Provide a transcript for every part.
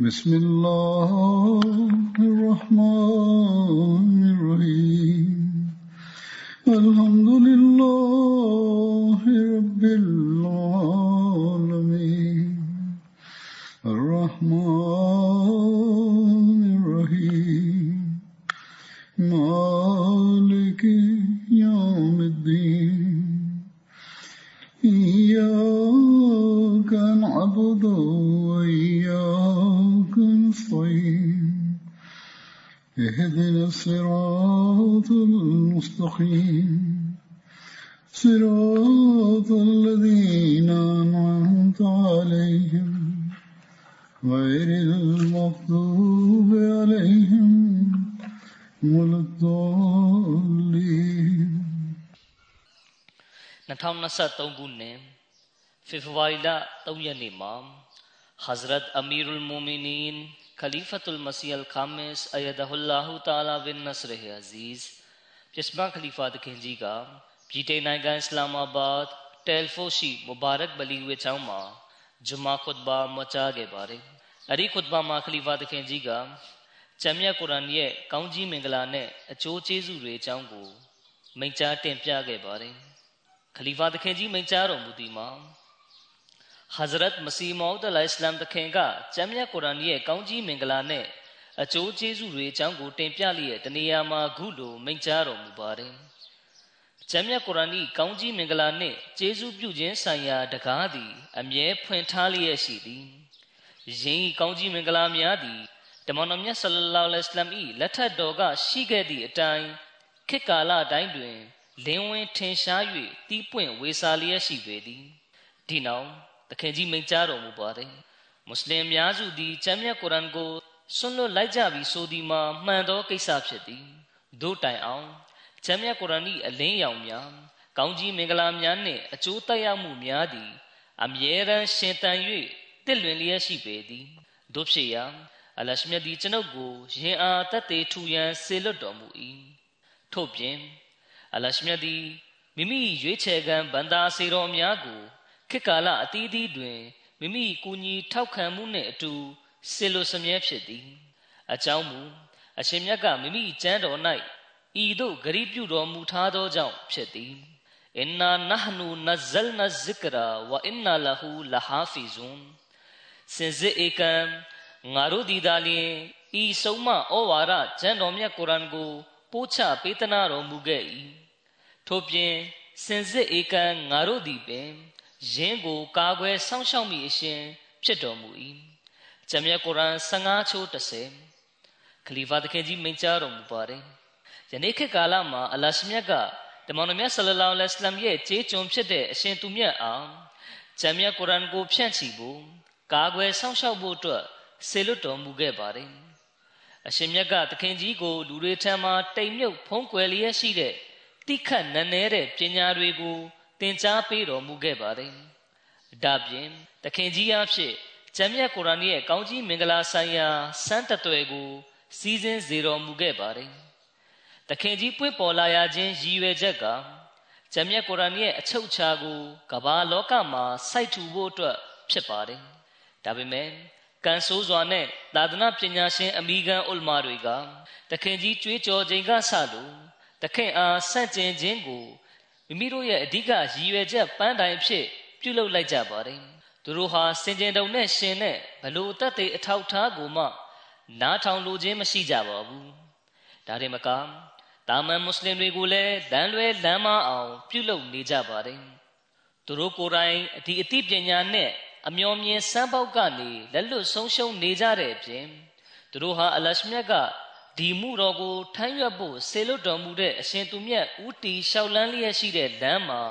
بسم الله الرحمن 2023ခုနှစ်ဖေဖော်ဝါရီလ3ရက်နေ့မှာ Hazrat Amirul Mu'minin Khalifatul Masih Al-Khamis Ayadahullahu Ta'ala bin Nasr Aziz ပြစ်မခလီဖာတခင်ကြီးကပြည်ထိုင်နိုင်ငံအစ္စလာမာဘတ်တယ်ဖိုရှိမူဘာရက်ဘလီဝေချောင်းမှာဂျမာ ခွတ်ဘာမချာခဲ့ပါတယ်အဲ့ဒီခွတ်ဘာမှာခလီဖာတခင်ကြီးကကျမ်းမြတ်ကုရ်အာန်ရဲ့ကောင်းကြီးမင်္ဂလာနဲ့အကျိုးကျေးဇူးတွေအကြောင်းကိုမိန့်ကြားတင်ပြခဲ့ပါတယ်ခလီဖာသခင်ကြီးမိန့်ကြားတော်မူသည်မှာ Hazrat Masih Maud al-Islam သခင်ကကျမ်းမြတ်ကုရ်အာန်ရဲ့ကောင်းကြီးမင်္ဂလာနဲ့အကျိုးကျေးဇူးတွေအကြောင်းကိုတင်ပြလျက်တနေရာမှာခုလိုမိန့်ကြားတော်မူပါတယ်။ကျမ်းမြတ်ကုရ်အာန်၏ကောင်းကြီးမင်္ဂလာနှင့်ကျေးဇူးပြုခြင်းဆိုင်ရာတကားသည် အမြဲဖွင့်ထားလျက်ရှိသည်။ယင်း၏ကောင်းကြီးမင်္ဂလာများသည်တမန်တော်မြတ်ဆလလောလ္လဟ်အလัยဟိဝါစလမ်၏လက်ထက်တော်ကရှိခဲ့သည့်အတိုင်းခေတ်ကာလအတိုင်းတွင် လင်းဝင်ထင်ရှား၍တီးပွင့်ဝေစာလျက်ရှိပေသည်ဒီနောက်တခင်ကြီးမိန့်ကြားတော်မူပါတယ်မွတ်စလင်များစုသည်ကျမ်းမြတ်ကုရ်အာန်ကိုဆွန့်လွတ်လိုက်ကြပြီးဆိုသည်မှာမှန်သောကိစ္စဖြစ်သည်တို့တိုင်အောင်ကျမ်းမြတ်ကုရ်အာန်၏အလင်းရောင်များကောင်းကြီးမင်္ဂလာများနှင့်အကျိုးသက်ရောက်မှုများသည် အမြဲတမ်းရှင်သန်၍တည်လွင်လျက်ရှိပေသည်တို့ဖြစ်ရာအလရှမြတ်သည်ကျွန်ုပ်ကိုယင်အားတတ်သေးထူရန်စေလွတ်တော်မူ၏ထို့ပြင် အလရှမြတ်သည်မိမိရွေးချယ်ခံဗန္တာစေတော်များကိုခေတ်ကာလအသီးသီးတွင်မိမိကူညီထောက်ခံမှုနှင့်အတူစေလိုစမြဲဖြစ်သည်အကြောင်းမူအရှင်မြတ်ကမိမိကျမ်းတော်၌ဤသို့ဂရိပြုတော်မူထားသောကြောင့်ဖြစ်သည်အင်နာနဟနူနဇလ်နဇစ်ကရာဝအင်နာလဟူလဟာဖီဇွန်စင်စစ်ဧကံငါတို့ဒီသာလျင်ဤဆုံးမဩဝါဒကျမ်းတော်မြတ်ကုရ်အာန်ကိုပို့ချပေးသနာတော်မူခဲ့၏ ထို့ပြင်စင်စစ်ဧကံငါတို့သည်ပင်ယင်းကိုကာကွယ်စောင့်ရှောက်မိအရှင် ဖြစ်တော်မူ၏ဂျမ်မြတ်ကုရ်အာန်15ချိုး30ခလီဖာသခင်ကြီးမိန့်ကြားတော်မူပါတယ်ယနေ့ခေတ်ကာလမှာအလရှမြတ်ကတမန်တော်မြတ်ဆလလောလ္လဟ်အလိုင်းရဲ့ကြေးကျွန်ဖြစ်တဲ့အရှင်သူမြတ်အောင်ဂျမ်မြတ်ကုရ်အာန်ကိုဖြန့်ချီဖို့ကာကွယ်စောင့်ရှောက်ဖို့အတွက်ဆေလွတ်တော်မူခဲ့ပါတယ်အရှင်မြတ်ကသခင်ကြီးကိုလူတွေထံမှတိမ်မြုပ်ဖုံးကွယ်လျက်ရှိတဲ့ တိခတ်နက်နဲတဲ့ပညာတွေကိုသင်ကြားပေးတော်မူခဲ့ပါတယ်။ဒါပြင်သခင်ကြီးအဖြစ်ကျမ်းမြတ်ကုရ်အာန်ရဲ့ကောင်းကြီးမင်္ဂလာဆိုင်ရာစံတသွယ်ကိုစီစဉ်စေတော်မူခဲ့ပါတယ်။သခင်ကြီးပွင့်ပေါ်လာရခြင်းရည်ရွယ်ချက်ကကျမ်းမြတ်ကုရ်အာန်ရဲ့အချုပ်အခြာကိုကမ္ဘာလောကမှာစိုက်ထူဖို့အတွက်ဖြစ်ပါတယ်။ဒါပေမဲ့ကံဆိုးစွာနဲ့သာသနာပညာရှင်အမိခံဥလမာတွေကတခင်ကြီးကြွေးကြော်ခြင်းကဆလို့ တခင်အားဆန့်ကျင်ခြင်းကိုမိမိတို့ရဲ့အဓိကရည်ရွယ်ချက်ပန်းတိုင်ဖြစ်ပြုလုပ်လိုက်ကြပါတယ်သူတို့ဟာစင်ကြင်တုံနဲ့ရှင်နဲ့ဘလို့တတ်တဲ့အထောက်ထားကိုမှနားထောင်လိုခြင်းမရှိကြပါဘူးဒါရင်မကတာမန်မွတ်စလင်တွေကိုလည်းလမ်းလွဲလမ်းမအောင် ပြုလုပ်နေကြပါတယ်သူတို့ကိုယ်တိုင်ဒီအသိပညာနဲ့အမျော်မြင်စမ်းပေါက်ကနေလက်လွတ်ဆုံးရှုံးနေကြတဲ့အပြင်သူတို့ဟာအလရှမြတ်က ဒီမှုတော်ကိုထမ်းရွက်ဖို့ဆေလွတ်တော်မူတဲ့အရှင်သူမြတ်ဦးတီလျှောက်လန်းလျက်ရှိတဲ့လမ်းမှာ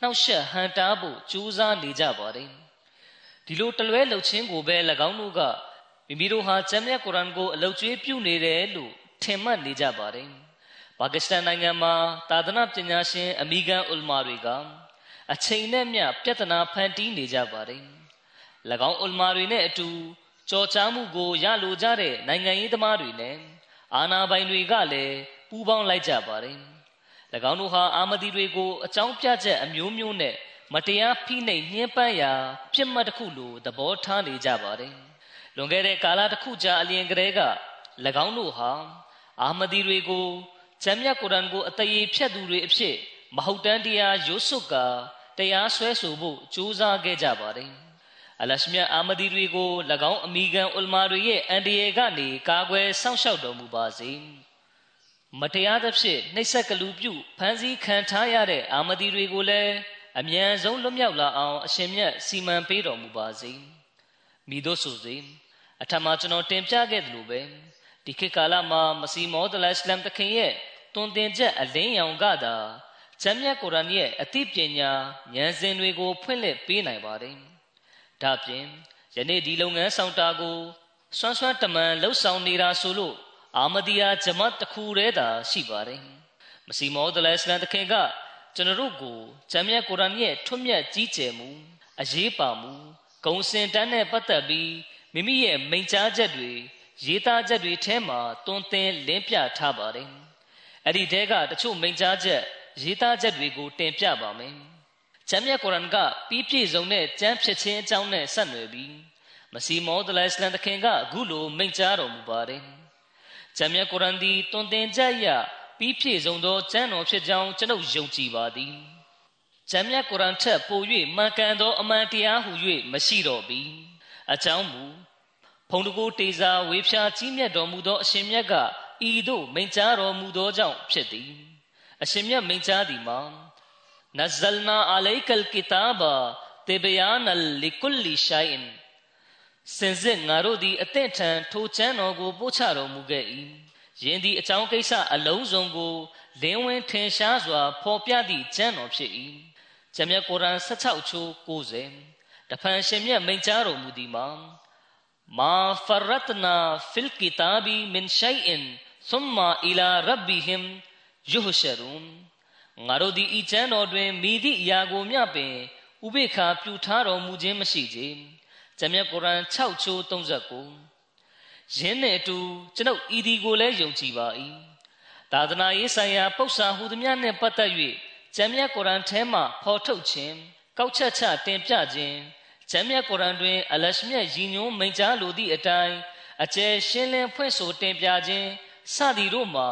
နှောက်ယှက်ဟန်တားဖို့ကြိုးစားနေကြပါတယ်ဒီလိုတလွဲလှုပ်ခြင်းကိုပဲ၎င်းတို့ကမိမိတို့ဟာကျမ်းမြတ်ကုရ်အာန်ကိုအလုတ်ကျွေးပြုနေတယ်လို့ထင်မှတ်နေကြပါတယ်ပါကစ္စတန်နိုင်ငံမှာသာသနာပညာရှင်အမေရိကန်ဥလမာတွေကအချိန်နဲ့မျှပြဿနာဖန်တီးနေကြပါတယ်၎င်းဥလမာတွေနဲ့အတူကြော်ကြားမှုကိုရလိုကြတဲ့နိုင်ငံရေးသမားတွေနဲ့ အာဏာပိုင်တွေကလည်းပူးပေါင်းလိုက်ကြပါတယ်၎င်းတို့ဟာအာမဒီတွေကိုအကြောင်းပြချက်အမျိုးမျိုးနဲ့မတရားဖိနှိပ်ညှဉ်းပန်းရာပြစ်မှတ်တစ်ခုလိုသဘောထားနေကြပါတယ်လွန်ခဲ့တဲ့ကာလတစ်ခုကြာအလျင်ကလေးက၎င်းတို့ဟာအာမဒီတွေကိုဂျမ်းမြတ်ကုရ်အာန်ကိုအတရေဖြတ်သူတွေအဖြစ်မဟုတ်တမ်းတရားရွတ်ဆွတ်ကာတရားဆွဲဆိုဖို့ကြိုးစားခဲ့ကြပါတယ် အလရှမြတ်အာမဒီတွေကို၎င်းအမိကန်ဥလမာတွေရဲ့အန်ဒီယေကနေကာကွယ်စောင့်ရှောက်တော်မူပါစေမတရားသဖြင့်နှိပ်စက်ကလူပြုဖန်ဆီးခံထားရတဲ့အာမဒီတွေကိုလည်းအမြန်ဆုံးလွတ်မြောက်လာအောင်အရှင်မြတ်စီမံပေးတော်မူပါစေမိတို့ဆိုစေအထမကျွန်တော်တင်ပြခဲ့သလိုပဲဒီခေတ်ကာလမှာမစီမောဒလအစ္စလမ်တခင်ရဲ့တွင်တင်ချက်အလင်းရောင်ကသာဂျမ်းမြတ်ကုရ်အာန်ရဲ့အသိပညာဉာဏ်စဉ်တွေကိုဖွင့်လှစ်ပေးနိုင်ပါတယ်။ ဒါပြင်ယနေ့ဒီလုပ်ငန်းဆောင်တာကိုစွမ်းစွမ်းတမန်လှုပ်ဆောင်နေတာဆိုလို့အာမဒီယာဂျမတ်တစ်ခုတည်းသာရှိပါတယ်။မစီမောဒလအစ္စလမ်တခင်ကကျွန်တော်တို့ကိုဂျမ်းမြတ်ကုရ်အာန်ရဲ့ထွတ်မြတ်ကြီးကျယ်မှုအရေးပါမှုဂုံစင်တန်းနဲ့ပတ်သက်ပြီးမိမိရဲ့မိန့်ကြားချက်တွေရေးသားချက်တွေထဲမှာတွန်းတင်လင်းပြထားပါတယ်။အဲ့ဒီတဲကတချို့မိန့်ကြားချက်ရေးသားချက်တွေကိုတင်ပြပါမယ်။ ကျမ်းမြတ်ကုရ်အာန်ကပြီးပြည့်စုံတဲ့ကျမ်းဖြစ်ခြင်းအကြောင်းနဲ့ဆက်နွယ်ပြီးမစီမောဒလအစ္စလမ်တခင်ကအခုလိုမိန့်ကြားတော်မူပါတယ်။ကျမ်းမြတ်ကုရ်အာန်ဒီတွန်းတင်ချက်ရပြီးပြည့်စုံသောကျမ်းတော်ဖြစ်ကြောင်းကျွန်ုပ်ယုံကြည်ပါသည်။ကျမ်းမြတ်ကုရ်အာန်ထက်ပို၍မှန်ကန်သောအမှန်တရားဟု၍မရှိတော့ပြီ။အကြောင်းမူဖုံတကိုတေစာဝေဖြာကြီးမြတ်တော်မူသောအရှင်မြတ်ကဤသို့မိန့်ကြားတော်မူသောကြောင့်ဖြစ်သည်အရှင်မြတ်မိန့်ကြားသည်မှာ နဇလနာအလိုက်ကလ်ကီတာဘာတေဘယာနလီကုလီရှိုင်န်စင်စစ်ငါတို့သည်အသင့်ထံထိုချမ်းတော်ကိုပို့ချတော်မူခဲ့၏ယင်းသည်အကြောင်းကိစ္စအလုံးစုံကိုလင်းဝင်ထင်ရှားစွာဖော်ပြသည့်ကျမ်းတော်ဖြစ်၏ဂျမ်းမြတ်ကုရ်အာန်16ချိုး90တဖန်ရှင်မြတ်မိန့်ကြားတော်မူသည်မှာما فرطنا في الكتاب من شيء ثم الى ربهم يحشرون ငါ တို့ဒီဤချမ်းတော်တွင်မိသည့်အရာကိုမျှပင်ဥပေက္ခပြုထားတော်မူခြင်းမရှိကြ။ဂျမ်မြတ်ကုရ်အာန်6ချိုး39ယင်းနှင့်အတူကျွန်ုပ်ဤဒီကိုလည်းယုံကြည်ပါ၏။သာသနာရေးဆိုင်ရာပု္ပ္ပာဟူသည်များနှင့်ပတ်သက်၍ဂျမ်မြတ်ကုရ်အာန်ထဲမှဖော်ထုတ်ခြင်းကောက်ချက်ချတင်ပြခြင်းကျမ်းမြတ်ကုရ်အာန်တွင်အလရှမြတ်ရည်ညွှန်းမိန့်ကြားလိုသည့်အတိုင်းအကျယ်ရှင်းလင်းဖွင့်ဆိုတင်ပြခြင်းစသည်တို့မှာ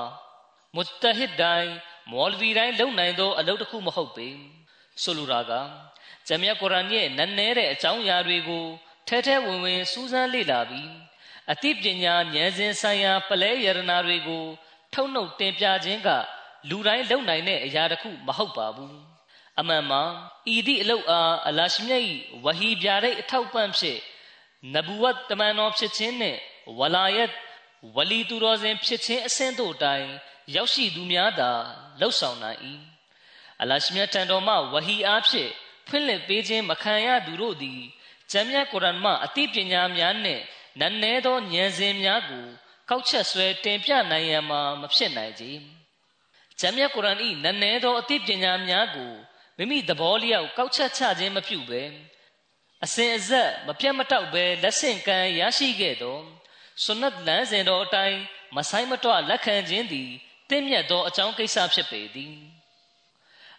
မုတဟစ်တိုင်း မော်လဗီတိုင်းလုံနိုင်သော အလုပ်တစ်ခုမဟုတ်ပေဆိုလိုတာကကျမ်းမြတ်ကုရ်အာန်ရဲ့နည်းနည်းတဲ့အကြောင်းအရာတွေကိုထဲထဲဝင်ဝင်စူးစမ်းလေ့လာပြီးအသိပညာဉာဏ်စဉ်ဆိုင်ရာပလဲယရနာတွေကိုထုတ်နှုတ်တင်ပြခြင်းကလူတိုင်းလုံနိုင်တဲ့အရာတစ်ခုမဟုတ်ပါဘူးအမှန်မှာဤသည့်အလုတ်အားအလာရှိမြတ်၏ဝဟီပြတဲ့အထောက်ပံ့ဖြစ်နဘူဝတ်တမန်တော်ဖြစ်ခြင်းနှင့်ဝလာယတ်ဝလီသူတော်စင်ဖြစ်ခြင်းအဆင့်တို့တိုင်ရောက်ရှိသူများသာ လှုပ်ဆောင်နိုင်၏အလာရှိမြတ်တန်တော်မှဝဟီအားဖြင့်ဖွင့်လှစ်ပေးခြင်းမခံရသူတို့သည်ကျမ်းမြတ်ကုရ်အာန်မှအသိပညာများနှင့်နန်းနဲသောဉာဏ်စဉ်များကိုကောက်ချက်ဆွဲတင်ပြနိုင်ရန်မှာမဖြစ်နိုင်ကြ။ကျမ်းမြတ်ကုရ်အာန်၏နန်းနဲသောအသိပညာများကိုမိမိသဘောလျောက်ကောက်ချက်ချခြင်းမပြုဘဲအစဉ်အဆက်မပြတ်မတောက်ဘဲလက်ဆင့်ကမ်းရရှိခဲ့သောဆွနတ်လမ်းစဉ်တော်အတိုင်းမဆိုင်မတော့လက်ခံခြင်းသည် တင့်မြတ်သောအကြောင်းကိစ္စဖြစ်ပေသည်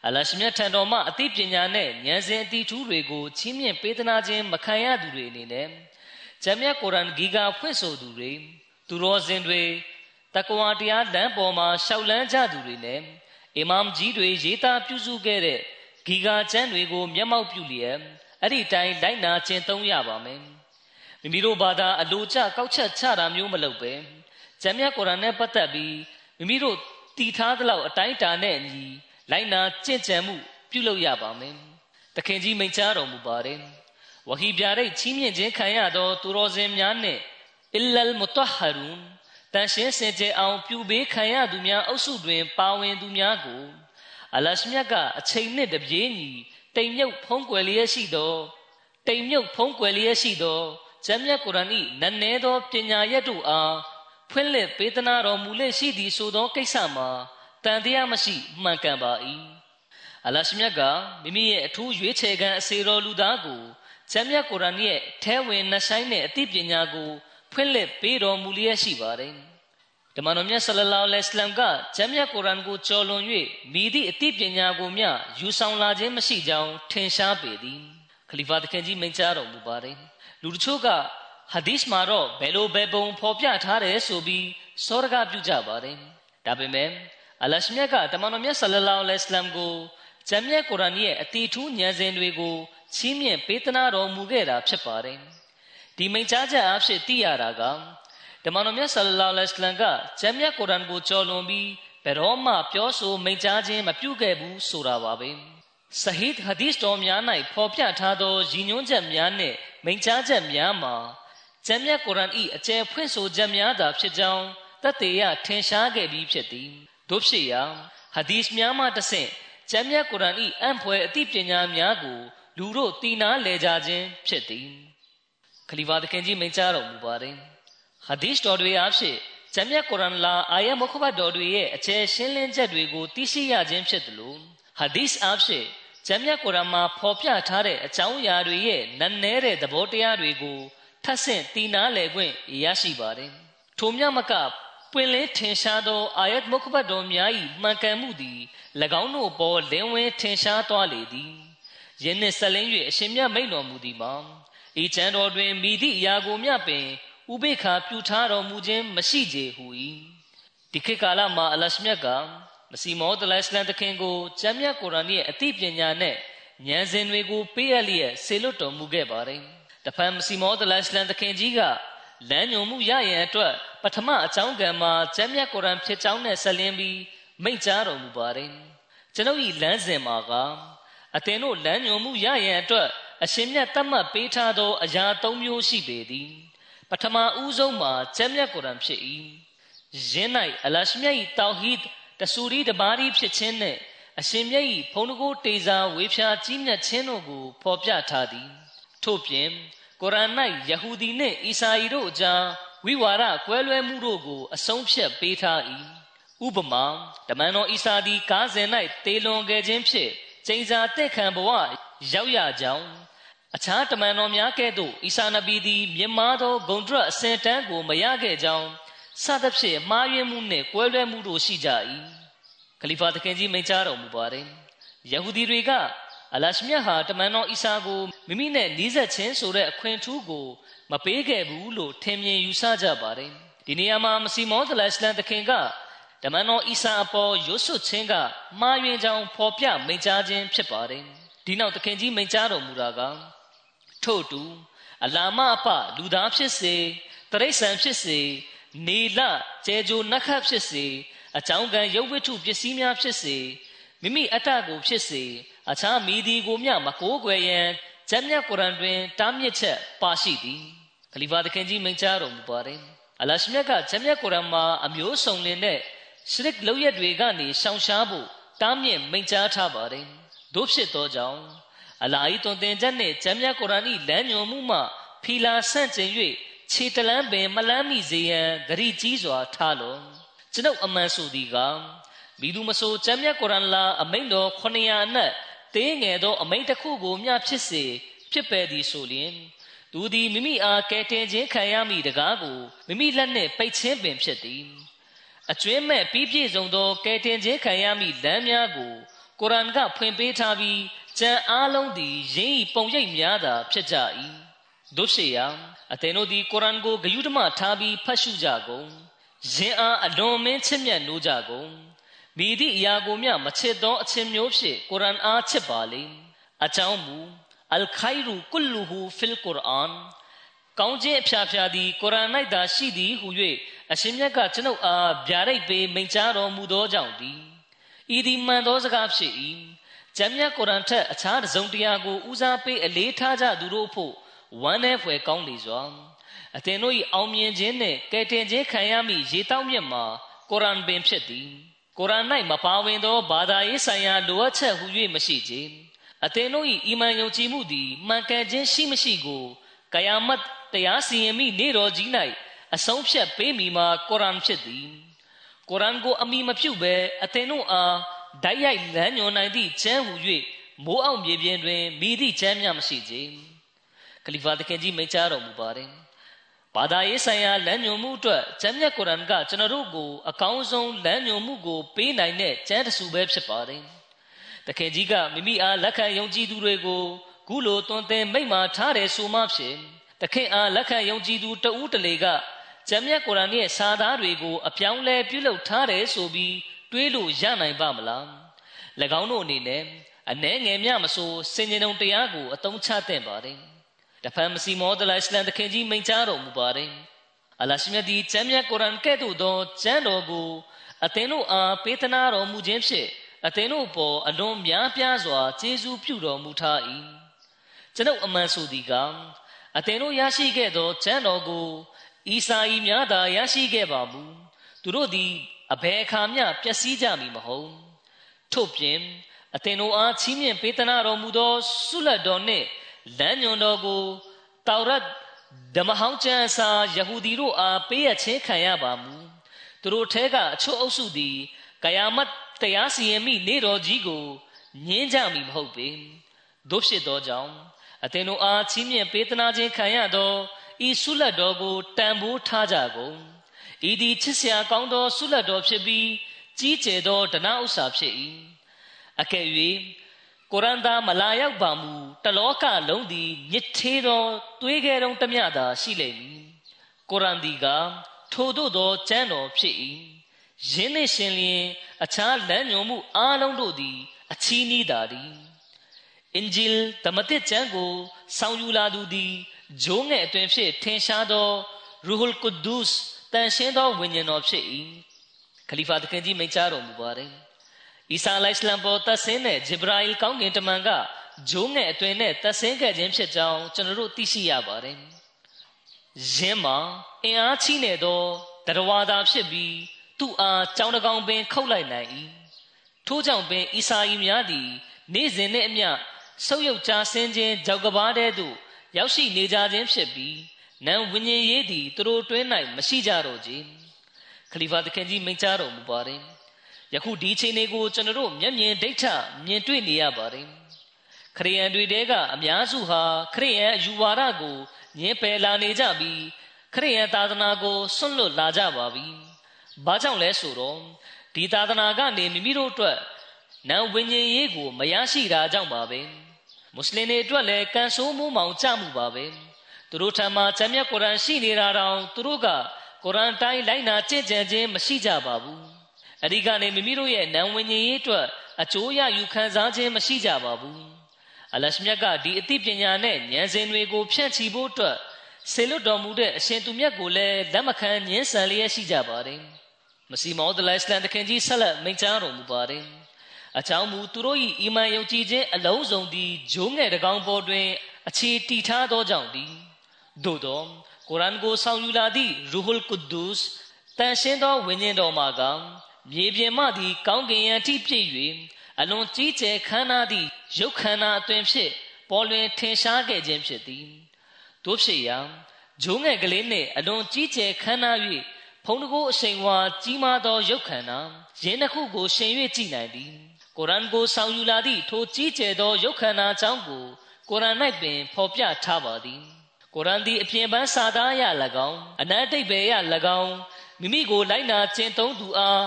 အလရှမြတ်ထံတော်မှအသိပညာနဲ့ဉာဏ်စဉ်အတိထူးတွေကိုချီးမြှင့်ပေးသနာခြင်းမခံရသူတွေအနေနဲ့ဂျမ်းမြတ်ကုရ်အာန်ဂီကာဖွင့်ဆိုသူတွေသူတော်စင်တွေတကွာတရားလမ်းပေါ်မှာရှောက်လန်းကြသူတွေနဲ့အီမမ်ကြီးတွေရေးသားပြုစုခဲ့တဲ့ဂီကာကျမ်းတွေကိုမျက်မှောက်ပြုလျက်အဲ့ဒီတိုင်းလိုက်နာကျင့်သုံးရပါမယ်မိမိတို့ဘာသာအလိုကျကောက်ချက်ချတာမျိုးမလုပ်ပဲကျမ်းမြတ်ကုရ်အာန်နဲ့ပတ်သက်ပြီး မိမိတို့တည်ထားသလောက်အတိုင်းတာနဲ့အညီလိုက်နာကျင့်ကြံမှုပြုလုပ်ရပါမယ်တခင်ကြီးမိန့်ကြားတော်မူပါတယ်ဝဟီပြရိတ်ချီးမြှင့်ခြင်းခံရသောသူတော်စင်များနှင့်အလလ်မုတဟရူန်တန်ရှင်းစင်ကြယ်အောင်ပြုပေးခံရသူများအုပ်စုတွင် ပါဝင်သူများကိုအလရှမြတ်ကအချိန်နှစ်တပြေးညီတိမ်မြုပ်ဖုံးကွယ်လျက်ရှိသောတိမ်မြုပ်ဖုံးကွယ်လျက်ရှိသောကျမ်းမြတ်ကုရ်အာန်၏နည်းနည်းသောပညာရက်တို့အား ဖွင့်လှစ်ပေးသနာတော်မူလေရှိသည်ဆိုသောကိစ္စမှာတန်တရားမရှိမှန်ကန်ပါ၏အလရှမြတ်ကမိမိရဲ့အထူးရွေးချယ်ခံအစေတော်လူသားကိုကျမ်းမြတ်ကုရ်အာန်ရဲ့ထဲဝင်နှဆိုင်တဲ့အသိပညာကိုဖွင့်လှစ်ပေးတော်မူလျက်ရှိပါတယ်ဓမ္မတော်မြတ်ဆလလောလဟ်အလမ်ကကျမ်းမြတ်ကုရ်အာန်ကိုကြော်လွန်၍မိသည့်အသိပညာကိုမျှယူဆောင်လာခြင်းမရှိကြောင်းထင်ရှားပေသည်ခလီဖာသခင်ကြီးမိန့်ကြားတော်မူပါတယ်လူတချို့က ဟာဒီစ်မှာတော့ဘယ်လိုဘယ်ပုံဖော်ပြထားတယ်ဆိုပြီးစောရကပြုကြပါတယ်ဒါပေမဲ့အလရှမြတ်ကတမန်တော်မြတ်ဆလလောလဟ်အလမ်ကိုဂျမ်းမြတ်ကုရ်အာန်ရဲ့အတီထူးဉာဏ်စဉ်တွေကိုချီးမြှင့်ပေးသနာတော်မူခဲ့တာဖြစ်ပါတယ်ဒီမိန့်ကြားချက်အဖြစ်သိရတာကတမန်တော်မြတ်ဆလလောလဟ်အလမ်ကဂျမ်းမြတ်ကုရ်အာန်ကိုကြော်လွန်ပြီးဘယ်တော့မှပြောဆိုမိန့်ကြားခြင်းမပြုခဲ့ဘူးဆိုတာပါပဲဆဟီဒ်ဟာဒီစ်တော်များ၌ဖော်ပြထားသောရည်ညွှန်းချက်များနှင့်မိန့်ကြားချက်များမှာ ကျမ်းမြတ်ကုရ်အာန်၏အကျယ်ဖွင့်ဆိုချက်များသာဖြစ်ကြောင်းတတ်သေးရထင်ရှားခဲ့ပြီးဖြစ်သည်တို့ဖြစ်ရာဟာဒီစ်များမှတဆင့်ကျမ်းမြတ်ကုရ်အာန်၏အံ့ဖွယ်အသိပညာများကိုလူတို့တည်နာလဲကြခြင်းဖြစ်သည်ခလီဖာသခင်ကြီးမိန့်ကြားတော်မူပါတယ်ဟာဒီစ်တော်တွေအဖြစ်ကျမ်းမြတ်ကုရ်အာန်လာအာယတ်မုခဘတ်တော်တွေရဲ့အကျယ်ရှင်းလင်းချက်တွေကိုသိရှိရခြင်းဖြစ်တယ်လို့ဟာဒီစ်အဖြစ်ကျမ်းမြတ်ကုရ်အာန်မှာဖော်ပြထားတဲ့အကြောင်းအရာတွေရဲ့နက်နဲတဲ့သဘောတရားတွေကို ထပ်ဆင့်တည်နာလဲခွင့်ရရှိပါတယ်ထိုမြမကပွင့်လင်းထင်ရှားသောအာယတ်မုခဘတ်တော်များ၏မှန်ကန်မှုသည်၎င်းတို့ပေါ်လင်းဝင်းထင်ရှားသွားလေသည်ယင်းနှင့်ဆက်လင်း၍အရှင်မြတ်မိန့်တော်မူသည်မှာဤချမ်းတော်တွင်မိသည့်အရာကိုမြပင်ဥပိ္ပခာပြုထားတော်မူခြင်းမရှိကြဟူ၏ဒီခေတ်ကာလမှာအလရှမြတ်ကမစီမောဒလိုင်စလန်တခင်ကိုကျမ်းမြတ်ကုရ်အာန်ရဲ့အသိပညာနဲ့ဉာဏ်စဉ်တွေကိုပေးအပ်လျက်ဆေလွတ်တော်မူခဲ့ပါတယ် တဖန်မစီမောဒလိုင်စလန်တခင်ကြီးကလမ်းညွန်မှုရရန်အတွက်ပထမအကြောင်းကံမှာကျမ်းမြတ်ကုရ်အာန်ဖြစ်ကြောင်းနဲ့ဆက်လင်းပြီးမိန့်ကြားတော်မူပါတယ်ကျွန်ုပ်၏လမ်းစဉ်မှာကအသင်တို့လမ်းညွန်မှုရရန်အတွက်အရှင်မြတ်တတ်မှတ်ပေးထားသောအရာ၃မျိုးရှိပေသည်ပထမဦးဆုံးမှာကျမ်းမြတ်ကုရ်အာန်ဖြစ်၏ယင်း၌အလရှမြတ်၏တောက်ဟီဒ်တဆူရီတဘာရီဖြစ်ခြင်းနှင့်အရှင်မြတ်၏ဘုံတကိုးတေစာဝေဖြာကြီးမြတ်ခြင်းတို့ကိုဖော်ပြထားသည်ထို့ပြင် ကုရ်အာန်၌ယဟူဒီနှင့်အီစာအီတို့အကြားဝိဝါဒကွဲလွဲမှုတို့ကိုအဆုံးဖြတ်ပေးထား၏ဥပမာတမန်တော်အီစာသည်ကားစဉ်၌တေလွန်ခဲ့ခြင်းဖြင့်ကျိန်စာတက်ခံဘဝရောက်ရကြောင်းအခြားတမန်တော်များကဲ့သို့အီစာနဗီသည်မြင်မာသောဂုံဒရအစင်တန်းကိုမရခဲ့ကြောင်းစသဖြင့်မှားယွင်းမှုနှင့်ကွဲလွဲမှုတို့ရှိကြ၏ခလီဖာသခင်ကြီးမိန့်ကြားတော်မူပါတယ်ယဟူဒီတွေက အလရှမြတ်ဟာတမန်တော်အီစာကိုမိမိနဲ့နီးစပ်ခြင်းဆိုတဲ့အခွင့်ထူးကိုမပေးခဲ့ဘူးလို့ထင်မြင်ယူဆကြပါတယ်ဒီနေရာမှာမစီမောသလစလန်သခင်ကတမန်တော်အီစာအပေါ်ရွတ်ဆွခြင်းကမှားယွင်းကြောင်းဖော်ပြမိန့်ကြားခြင်းဖြစ်ပါတယ်ဒီနောက်သခင်ကြီးမိန့်ကြားတော်မူတာကထို့တူအလာမအပလူသားဖြစ်စေတရိษံဖြစ်စေနေလကျဲကြိုနတ်ခတ်ဖြစ်စေအကြောင်းကံရုပ်ဝတ္ထုပစ္စည်းများဖြစ်စေမိမိအတ္တကိုဖြစ်စေ အခြားမိဒီကိုမျှမကိုးကွယ်ရန်ကျမ်းမြတ်ကုရ်အာန်တွင်တားမြစ်ချက်ပါရှိသည်ခလီဖာသခင်ကြီးမိန့်ကြားတော်မူပါတယ်အလရှမြတ်ကကျမ်းမြတ်ကုရ်အာန်မှာအမျိုးစုံလင်တဲ့ရှရစ်လောက်ရက်တွေကနေရှောင်ရှားဖို့တားမြစ်မိန့်ကြားထားပါတယ်တို့ဖြစ်သောကြောင့်အလာဤတွင်တင်ချက်နှင့်ကျမ်းမြတ်ကုရ်အာန်၏လမ်းညွှန်မှုမှဖီလာဆန့်ကျင်၍ခြေတလန်းပင်မလန်းမိစေရန်ဂရိကြီးစွာထားလောကျွန်ုပ်အမှန်ဆိုသည်ကမိသူမဆိုကျမ်းမြတ်ကုရ်အာန်လာအမိန့်တော်900အနက် သေးငယ်သောအမိန့်တစ်ခုကိုမျှဖြစ်စေဖြစ်ပယ်သည်ဆိုလျင်သူသည်မိမိအားကဲတင်ခြင်းခံရမိတကားကိုမိမိလက်နှင့်ပိတ်ခြင်းပင်ဖြစ်သည်အကျွင်းမဲ့ပြီးပြည့်စုံသောကဲတင်ခြင်းခံရမိလမ်းများကိုကုရ်အာန်ကဖွင့်ပေးထားပြီးကျမ်းအားလုံးသည်ရင်းဤပုံရိပ်များသာဖြစ်ကြ၏တို့ရှိရာအသင်တို့သည်ကုရ်အာန်ကိုဂယုဓမထားပြီးဖတ်ရှုကြကုန်ယင်အားအလွန်မင်းချစ်မြတ်နိုးကြကုန် မိသည့်အရာကိုမျှမချစ်သောအချင်းမျိုးဖြင့်ကုရ်အာန်အားချစ်ပါလေအကြောင်းမူအလ်ခိုင်ရူကုလ်လူဟူဖီလ်ကုရ်အာန်ကောင်းခြင်းအဖျားဖျားသည်ကုရ်အာန်၌သာရှိသည်ဟု၍အရှင်မြတ်ကကျွန်ုပ်အားဗျာဒိတ်ပေးမိန့်ကြားတော်မူသောကြောင့်သည်ဤသည်မှန်သောစကားဖြစ်၏ကျမ်းမြတ်ကုရ်အာန်ထက်အခြားတစုံတရာကိုဦးစားပေးအလေးထားကြသူတို့ဖို့ဝမ်းနည်းဖွယ်ကောင်းလေစွာအသင်တို့၏အောင်မြင်ခြင်းနှင့်ကယ်တင်ခြင်းခံရမည့်ရေတောက်မြတ်မှာကုရ်အာန်ပင်ဖြစ်သည် ကုရ်အာန်၌မပါဝင်သောဘာသာရေးဆိုင်ရာလိုအပ်ချက်ဟု၍မရှိခြင်းအသင်တို့၏အီမန်ယုံကြည်မှုသည်မှန်ကန်ခြင်းရှိမရှိကိုကယာမတ်တရားစီရင်မိနေတော်ကြီး၌အဆုံးဖြတ်ပေးမိမှာကုရ်အာန်ဖြစ်သည်ကုရ်အာန်ကိုအမိမပြုတ်ဘဲအသင်တို့အားဓာတ်ရိုက်လမ်းညွှန်နိုင်သည့်ချမ်းဟူ၍မိုးအောင်မြေပြင်တွင်မိသည့်ချမ်းမြမရှိကြခလီဖာတခင်ကြီးမိန့်ကြားတော်မူပါတယ် ဘာသာရေးဆိုင်ရာလမ်းညွှန်မှုအတွက်ကျမ်းမြတ်ကုရ်အာန်ကကျွန်တော်တို့ကိုအကောင်းဆုံးလမ်းညွှန်မှုကိုပေးနိုင်တဲ့ကျမ်းတစုပဲဖြစ်ပါတယ်တခင်ကြီးကမိမိအားလက်ခံယုံကြည်သူတွေကိုခုလိုတွင်တင်မိန့်မာထားတယ်ဆိုမှဖြင့်တခင်အားလက်ခံယုံကြည်သူတဦးတလေကကျမ်းမြတ်ကုရ်အာန်ရဲ့စာသားတွေကိုအပြောင်းလဲပြုလုပ်ထားတယ်ဆိုပြီးတွေးလို့ရနိုင်ပါမလား၎င်းတို့အနေနဲ့အနှဲငယ်မြမဆိုစင်ကြုံတရားကိုအသုံးချသင့်ပါတယ် တဖန်မစီမောဒလာအစ္စလမ်တခင်ကြီးမိန့်ကြားတော်မူပါတယ်အလရှိမြတ်ဒီကျမ်းမြတ်ကုရ်အာန်ကဲ့သို့သောကျမ်းတော်ကိုအသင်တို့အားပေးသနာတော်မူခြင်းဖြင့်အသင်တို့ပေါ်အလွန်များပြားစွာကျေးဇူးပြုတော်မူထား၏ကျွန်ုပ်အမှန်ဆိုသည်ကအသင်တို့ရရှိခဲ့သောကျမ်းတော်ကိုအီစာဤများသာရရှိခဲ့ပါမူသူတို့သည်အဘယ်အခါမျှပျက်စီးကြမည်မဟုတ်ထို့ပြင်အသင်တို့အားချီးမြှင့်ပေးသနာတော်မူသောဆုလတ်တော်နှင့် လမ်းညွန်တော်ကိုတောရတ်ဓမ္မဟောင်းကျမ်းစာယဟူဒီတို့အားပေးရခြင်းခံရပါမူသူတို့ထဲကအချို့အုပ်စုသည်ကယာမတ်တရားစီရင်မိနေတော်ကြီးကိုညင်းကြမည်မဟုတ်ပေတို့ဖြစ်သောကြောင့်အသင်တို့အားချီးမြှင့်ပေးသနာခြင်းခံရသောဤဆုလတ်တော်ကိုတန်ဖိုးထားကြကုန်ဤသည်ချစ်စရာကောင်းသောဆုလတ်တော်ဖြစ်ပြီးကြီးကျယ်သောဒနာဥစ္စာဖြစ်၏အကယ်၍ ကုရ်အာန်သားမလာရောက်ပါမူတလောကလုံးသည်ညစ်သေးသောသွေးခဲတုံးတမျှသာရှိလိမ့်မည်ကုရ်အာန်ဒီကထိုတို့သောကျမ်းတော်ဖြစ်၏ယင်းနှင့်ရှင်လျင်အခြားလမ်းညွှန်မှုအားလုံးတို့သည် အချီးနှီးသာသည်အင်ဂျီလ်ဓမ္မသစ်ကျမ်းကိုဆောင်းယူလာသူသည်ဂျိုးငယ်အတွင်ဖြစ်ထင်ရှားသောရူဟူလ်ကုဒုစ်တန်ရှင်းသောဝိညာဉ်တော်ဖြစ်၏ခလီဖာတခင်ကြီးမိန့်ကြားတော်မူပါတယ် အီဆာလိုင်စလမ်ပေါ်သက်ဆင်းတဲ့ဂျေဘရာအီလ်ကောင်းကင်တမန်ကဂျိုးငယ်အတွင်နဲ့သက်ဆင်းခဲ့ခြင်းဖြစ်ကြောင်းကျွန်တော်တို့သိရှိရပါတယ်ယင်းမှာအင်အားကြီးနေသောတရဝါသာဖြစ်ပြီးသူ့အားကြောင်းတကောင်ပင် ခုတ်လိုက်နိုင်၏ထို့ကြောင့်ပင်အီစာအီများသည် နေ့စဉ်နှင့်အမျှဆုပ်ယုပ်ကြဆင်းခြင်းကြောက်ကဘာတဲ့သို့ရောက်ရှိနေကြခြင်းဖြစ်ပြီးနံဝိညာဉ်ရေးသည်သူတို့တွင်း၌မရှိကြတော့ကြခလီဖာသခင်ကြီးမိန့်ကြားတော်မူပါတယ် ယခုဒီချိန်လေးကိုကျွန်တော်တို့မျက်မြင်ဒိဋ္ဌမြင်တွေ့နေရပါတယ်ခရိယန်တွေတဲကအများစုဟာခရိယန်အယူဝါဒကိုညှင်းပယ်လာနေကြပြီးခရိယန်သာသနာကိုဆွန့်လွတ်လာကြပါပြီ။ဘာကြောင့်လဲဆိုတော့ဒီသာသနာကနေမိမိတို့အတွက်နံဝိညာဉ်ရေးကိုမရရှိတာကြောင့်ပါပဲ။မွတ်စလင်တွေအတွက်လည်းကံဆိုးမှုမောင်ကြမှုပါပဲ။သူတို့ထံမှာကျမ်းမြတ်ကုရ်အာန်ရှိနေတာတောင်သူတို့ကကုရ်အာန်တိုင်းလိုက်နာကျင့်ကြံခြင်းမရှိကြပါဘူး။ အဒီကနေမိမိတို့ရဲ့နံဝိညာဉ်ရေးအတွက်အကျိုးရယူခံစားခြင်းမရှိကြပါဘူး။အလရှမြတ်ကဒီအသိပညာနဲ့ဉာဏ်စဉ်တွေကိုဖြန့်ချီဖို့အတွက်ဆေလွတ်တော်မူတဲ့အရှင်သူမြတ်ကိုလည်းလက်မခံညှင်းဆန်လျက်ရှိကြပါတယ်။မစီမောဒလိုင်စလန်တခင်ကြီးဆက်လက်မိန့်ကြားတော်မူပါတယ်။အချောင်းမူသူတို့၏အီမန်ယုံကြည်ခြင်းအလုံးစုံသည်ဂျိုးငယ်တကောင်ပေါ်တွင် အခြေတည်ထားသောကြောင့်သည်သို့သောကုရ်အာန်ကိုဆောင်ယူလာသည့်ရူဟူလ်ကုဒ်ဒုစ်တန်ရှင်းသောဝိညာဉ်တော်မှာက မြေပြင်မှသည်ကောင်းကင်ယံထိပြည့်၍အလွန်ကြီးကျယ်ခမ်းနားသည့်ရုပ်ခန္ဓာအတွင်ဖြင့်ပေါ်လွင်ထင်ရှားခဲ့ခြင်းဖြစ်သည်တို့ဖြစ်ရာဂျိုးငယ်ကလေးနှင့်အလွန်ကြီးကျယ်ခမ်းနား၍ဖုံးတကိုးအရှိန်ဝါကြီးမားသောရုပ်ခန္ဓာရင်းတစ်ခုကိုရှင်၍ကြည်နိုင်သည်ကုရ်အာန်ကိုဆောင်ယူလာသည့်ထိုကြီးကျယ်သောရုပ်ခန္ဓာအကြောင်းကိုကုရ်အာန်၌ပင်ဖော်ပြထားပါသည်ကုရ်အာန်သည်အပြင်ပန်းစာသားရ၎င်းအနတ်တိတ်ပဲရ၎င်းမိမိကိုလိုက်နာကျင့်သုံးသူအား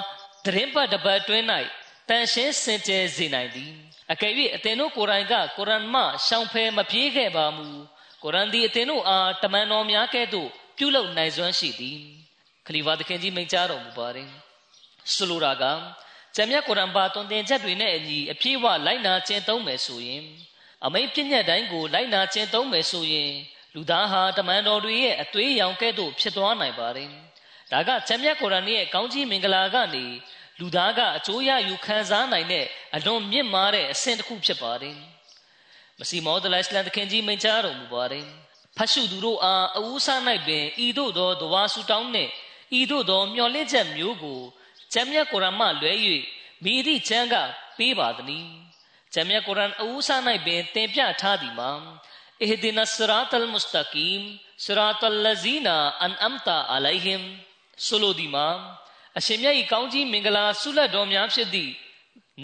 တရင်ပတ်တပတ်တွင်း၌တန်ရှင်းစင်ကြယ်စေနိုင်သည်အကယ်၍အသင်တို့ကိုယ်တိုင်ကကုရ်အာန်မှရှောင်ဖယ်မပြေးခဲ့ပါမူကုရ်အာန်သည်အသင်တို့အားတမန်တော်များကဲ့သို့ပြုလုပ်နိုင်စွမ်းရှိသည်ခလီဖာသခင်ကြီးမိန့်ကြားတော်မူပါတယ်ဆိုလိုတာကကျမ်းမြတ်ကုရ်အာန်ပါတွင်တင်ချက်တွေနဲ့အညီအပြည့်အဝလိုက်နာကျင့်သုံးမယ်ဆိုရင်အမိန့်ပြည့်ညတ်တိုင်းကိုလိုက်နာကျင့်သုံးမယ်ဆိုရင်လူသားဟာတမန်တော်တွေရဲ့အသွေးရောင်ကဲ့သို့ဖြစ်သွားနိုင်ပါတယ်ဒါကကျမ်းမြတ်ကုရ်အာန်ရဲ့ကောင်းကြီးမင်္ဂလာကနေ လူသားကအကျိုးရယူခံစားနိုင်တဲ့အလွန်မြင့်မားတဲ့အဆင့်တစ်ခုဖြစ်ပါတယ်မစီမောဒလိုင်စလန်တခင်ကြီးမိန့်ကြားတော်မူပါတယ်ဖတ်ရှုသူတို့အားအဝူးစား၌ပင်ဤသို့သောဒဝါဆူတောင်းနှင့်ဤသို့သောမျှော်လင့်ချက်မျိုးကိုကျမ်းမြတ်ကုရ်အာန်မှလွဲ၍မိသည့်ချမ်းကပေးပါသည်။ကျမ်းမြတ်ကုရ်အာန်အဝူးစား၌ပင်သင်ပြထားသည်မှာအဟဒီနစရာတလ်မုစတကီမ်ဆရာတလဇီနာအန်အမ်တာအလိုင်ဟင်ဆိုလိုဒီမှာ အရှင်မြတ်၏ကောင်းကြီးမင်္ဂလာဆုလက်တော်များဖြစ်သည့်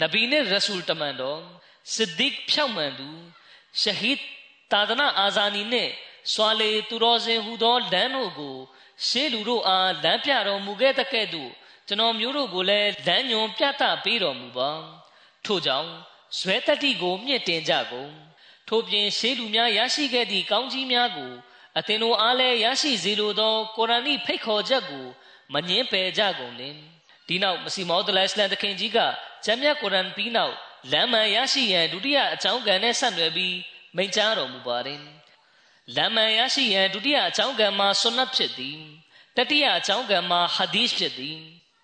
နဗီနဲ့ရဆူလ်တမန်တော်စစ်ဒစ်ဖြောက်မှန်သူရှဟီဒ်တာဒနာအာဇာနီနှင့်စွာလေသူတော်စင်ဟူသောလမ်းတို့ကိုရှေးလူတို့အားလမ်းပြတော်မူခဲ့တဲ့ကဲ့သို့ကျွန်တော်မျိုးတို့ကိုလည်းလမ်းညွန်ပြသပေးတော်မူပါထို့ကြောင့်ဇွဲတတိကိုမြင့်တင်ကြကုန်ထို့ပြင်ရှေးလူများရရှိခဲ့သည့်ကောင်းကြီးများကိုအသင်တို့အားလည်းရရှိစေလိုသောကုရ်အာန်၏ဖိတ်ခေါ်ချက်ကို မငင်းပယ်ကြကုန်လင်ဒီနောက်မစီမောဒလစ်လန်တခင်ကြီးကဂျမ်းမြတ်ကုရ်အာန်ပြီးနောက်လမ်းမှန်ရရှိရန်ဒုတိယအကြောင်းကံနဲ့ဆက်နွယ်ပြီးမိန့်ကြားတော်မူပါတယ်လမ်းမှန်ရရှိရန်ဒုတိယအကြောင်းကံမှာဆွန်နတ်ဖြစ်သည်တတိယအကြောင်းကံမှာဟာဒီစ်ဖြစ်သည်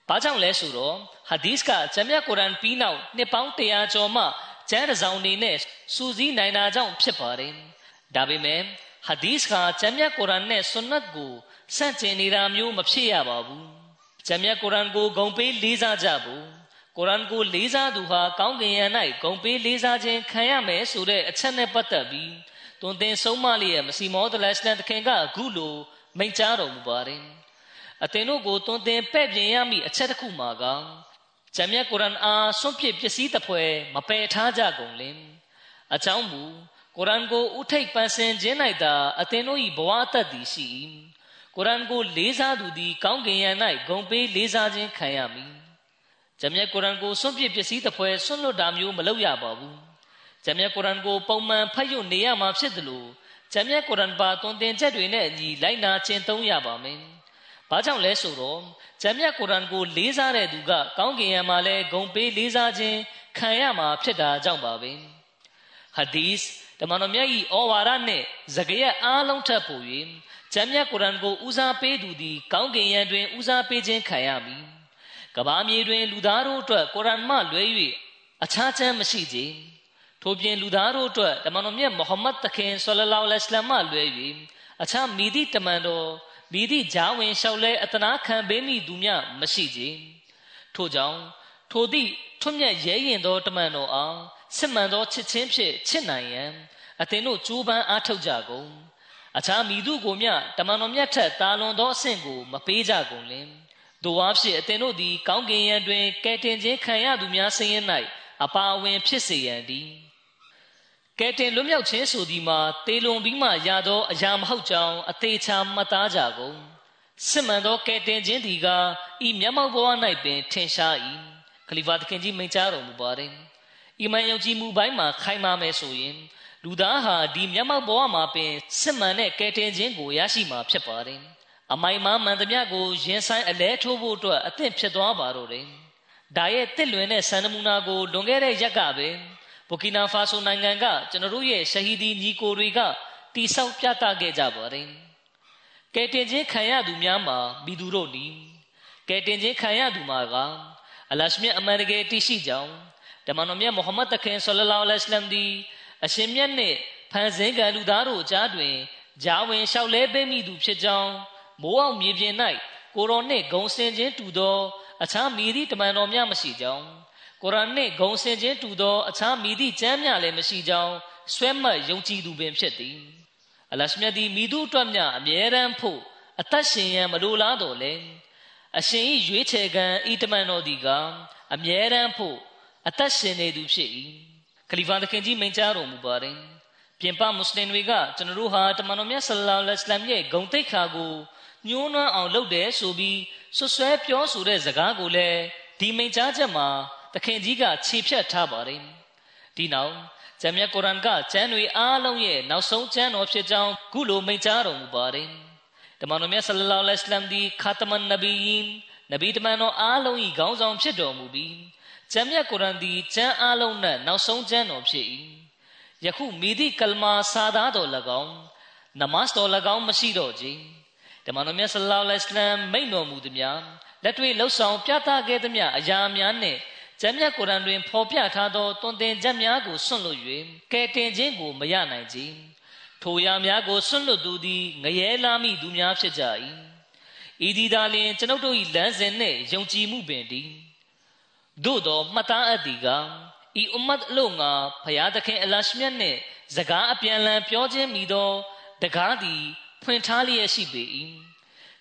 ဘာကြောင့်လဲဆိုတော့ဟာဒီစ်ကဂျမ်းမြတ်ကုရ်အာန်ပြီးနောက်နှစ်ပေါင်း100ကျော်မှကျမ်းတစ်စောင်နေနဲ့စူးစီးနိုင်တာကြောင့်ဖြစ်ပါတယ်ဒါပေမဲ့ ဟာဒီစ်ကဂျမ်းမြတ်ကုရ်အာန်နဲ့ဆွန်နတ်ကိုဆန့်ကျင်နေတာမျိုးမဖြစ်ရပါဘူးဂျမ်းမြတ်ကုရ်အာန်ကိုဂုံပေးလေးစားကြဖို့ကုရ်အာန်ကိုလေးစားသူဟာကောင်းကင်ယံ၌ဂုံပေးလေးစားခြင်းခံရမယ်ဆိုတဲ့အချက်နဲ့ပတ်သက်ပြီးတွင်တင်ဆုံးမလေးရဲ့မစီမောဒလစလန်တခင်ကအခုလိုမိန့်ကြားတော်မူပါတယ်အသင်တို့ကိုတွင်တင်ပဲ့ပြင်ရမည့်အချက်တစ်ခုမှာကဂျမ်းမြတ်ကုရ်အာန်အားဆွန့်ပစ်ပစ္စည်းတစ်ဖွဲမပယ်ထားကြကုန်လင်အကြောင်းမူ ကုရ်အာန်ကိုဥထိတ်ပန်းစင်ခြင်း၌သာအသင်တို့၏ဘဝအသက်သည်ရှိ၏ကုရ်အာန်ကိုလေးစားသူသည်ကောင်းကင်ယံ၌ဂုံပေးလေးစားခြင်းခံရမည်ဂျမ်းမြတ်ကုရ်အာန်ကိုစွန့်ပစ်ပစ္စည်းတစ်ဖွဲဆွန့်လွတ်တာမျိုးမလုပ်ရပါဘူးဂျမ်းမြတ်ကုရ်အာန်ကိုပုံမှန်ဖတ်ရနေရမှာဖြစ်တယ်လို့ဂျမ်းမြတ်ကုရ်အာန်ပါသွန်သင်ချက်တွေနဲ့အညီလိုက်နာကျင့်သုံးရပါမယ်ဘာကြောင့်လဲဆိုတော့ဂျမ်းမြတ်ကုရ်အာန်ကိုလေးစားတဲ့သူကကောင်းကင်ယံမှာလဲဂုံပေးလေးစားခြင်းခံရမှာဖြစ်တာကြောင့်ပါပဲဟာဒီစ် တမန်တော်မြတ်၏ဩဝါဒနှင့်ဇဂရက်အားလုံးထပ်ပို၍ကျမ်းမြတ်ကုရ်အာန်ကိုဦးစားပေးသူသည်ကောင်းကင်ယံတွင်ဦးစားပေးခြင်းခံရမည်ကဘာမြေတွင်လူသားတို့အတွက်ကုရ်အာန်မှလွဲ၍အခြားချမ်းမရှိကြထို့ပြင်လူသားတို့အတွက်တမန်တော်မြတ်မုဟမ္မဒ်တခင်ဆလလောလဟ်အလัยဟ်မှလွဲ၍အခြားမိသည့်တမန်တော်မိသည့်ဂျာဝင်လျှောက်လဲအတနာခံပေးမိသူများမရှိကြထို့ကြောင့်ထိုသည့်ထွတ်မြတ်ရဲရင်သောတမန်တော်အားစစ်မှန်သောချစ်ချင်းဖြင့်ချစ်နိုင်ရန် အသင်တို့ကြိုးပမ်းအားထုတ်ကြကုန်အခြားမိသူကိုမျှတမန်တော်မြတ်ထက်တာလွန်သောအဆင့်ကိုမပေးကြကုန်လင်တို့အားဖြင့်အသင်တို့သည်ကောင်းကင်ယံတွင်ကဲတင်ခြင်းခံရသူများဆင်းရဲ၌အပါအဝင်ဖြစ်စေရန်သည်ကဲတင်လွတ်မြောက်ခြင်းဆိုသည်မှာတေလွန်ပြီးမှရသောအရာမဟုတ်ကြောင်းအသေးချာမှတ်သားကြကုန်စစ်မှန်သောကဲတင်ခြင်းသည်ကဤမျက်မှောက်ဘဝ၌ပင်ထင်ရှား၏ခလီဖာသခင်ကြီးမိန့်ကြားတော်မူပါတယ်။ဤမန်ယုံကြည်မှုပိုင်းမှာခိုင်မာမယ်ဆိုရင် လူသားဟာဒီမျက်မှောက်ဘဝမှာပင်စစ်မှန်တဲ့ကယ်တင်ခြင်းကိုရရှိမှာဖြစ်ပါတယ်။အမိုင်မမှန်သမျှကိုရင်ဆိုင်အလဲထိုးဖို့အတွက်အသင့်ဖြစ်သွားပါတော့တယ်။ဒါရဲ့တစ်လွင်တဲ့စံနမူနာကိုလွန်ခဲ့တဲ့ရက်ကပဲဘူကီနာဖာဆိုနိုင်ငံကကျွန်တော်တို့ရဲ့ရှဟီဒီညီကိုတွေကတိဆောက်ပြသခဲ့ကြပါတယ်။ကယ်တင်ခြင်းခံရသူများမှာမိသူတို့နီးကယ်တင်ခြင်းခံရသူမှာကအလရှမြတ်အမှန်တကယ်တရှိကြောင်းဓမ္မတော်မြတ်မုဟမ္မဒ်တခင်ဆလလောလဟ်အလัยဟ်သည် အရှင်မြတ်နှင့်ဖန်ဆင်းကံလူသားတို့ကြားတွင်ဂျာဝင်လျှောက်လဲပေးမိသူဖြစ်ကြောင်းမိုးအောင်မြေပြင်၌ကိုရောနှင့်ဂုံစင်ခြင်းတူသောအခြားမိသည့်တမန်တော်များမရှိကြောင်းကုရ်အာန်နှင့်ဂုံစင်ခြင်းတူသောအခြားမိသည့်ကျမ်းများလည်းမရှိကြောင်းဆွဲမှတ်ယုံကြည်သူပင်ဖြစ်သည်အလရှမြတ်သည်မိသူအတွက်မြအမြဲတမ်းဖို့အသက်ရှင်ရန်မလိုလားတော်လဲအရှင်၏ရွေးချယ်ကံဤတမန်တော်သည်ကအမြဲတမ်းဖို့အသက်ရှင်နေသူဖြစ်၏ ခလီဖာသခင်ကြီးမိန့်ကြားတော်မူပါတယ်ပြင်ပမွတ်စလင်တွေကကျွန်တော်တို့ဟာတမန်တော်မြတ်ဆလလောလဟ်အလัยဟ်ရဲ့ဂုံတိတ်ခါကိုညှိုးနွမ်းအောင်လုပ်တယ်ဆိုပြီးဆွဆွဲပြောဆိုတဲ့စကားကိုလည်းဒီမိန့်ကြားချက်မှာသခင်ကြီးကခြေဖြတ်ထားပါတယ်ဒီနောက်ဂျမ်းမြတ်ကုရ်အာန်ကကျမ်းတွေအားလုံးရဲ့နောက်ဆုံးကျမ်းတော်ဖြစ်ကြောင်းခုလိုမိန့်ကြားတော်မူပါတယ်တမန်တော်မြတ်ဆလလောလဟ်အလัยဟ်ဒီခါတမန်နဗီယင်နဗီတမန်တော်အားလုံး၏ခေါင်းဆောင်ဖြစ်တော်မူပြီး ကျမ်းမြတ်ကုရ်အာန်သည်ကျမ်းအားလုံးနဲ့နောက်ဆုံးကျမ်းတော်ဖြစ်၏ယခုမိသည့်ကလမာစာသားတော်၎င်းနမတ်တော်၎င်းမရှိတော့ကြ။တမန်တော်မြတ်ဆလ္လာလဟ်အလัยဟ်မိန့်တော်မူသည်များလက်တွေ့လှုပ်ဆောင်ပြသခဲ့သည်များအရာများနှင့်ကျမ်းမြတ်ကုရ်အာန်တွင်ဖော်ပြထားသောတွင်တင်ချက်များကိုစွန့်လွတ်၍ကဲတင်ခြင်းကိုမရနိုင်ကြ။ထိုရာများကိုစွန့်လွတ်သူသည်ငရဲလာမိသူများဖြစ်ကြ၏။ဤဒီသာလျှင်ကျွန်ုပ်တို့၏လမ်းစဉ်နှင့်ယုံကြည်မှုပင်တည်း သို့သောမှတ်သားအပ်သည်ကဤအွမ်မတ်အလို့ငါဖျားသခင်အလရှမြတ်နှင့်စကားအပြန်လန်ပြောခြင်းမိသောတကားသည်ဖွင့်ထားလျက်ရှိပေ၏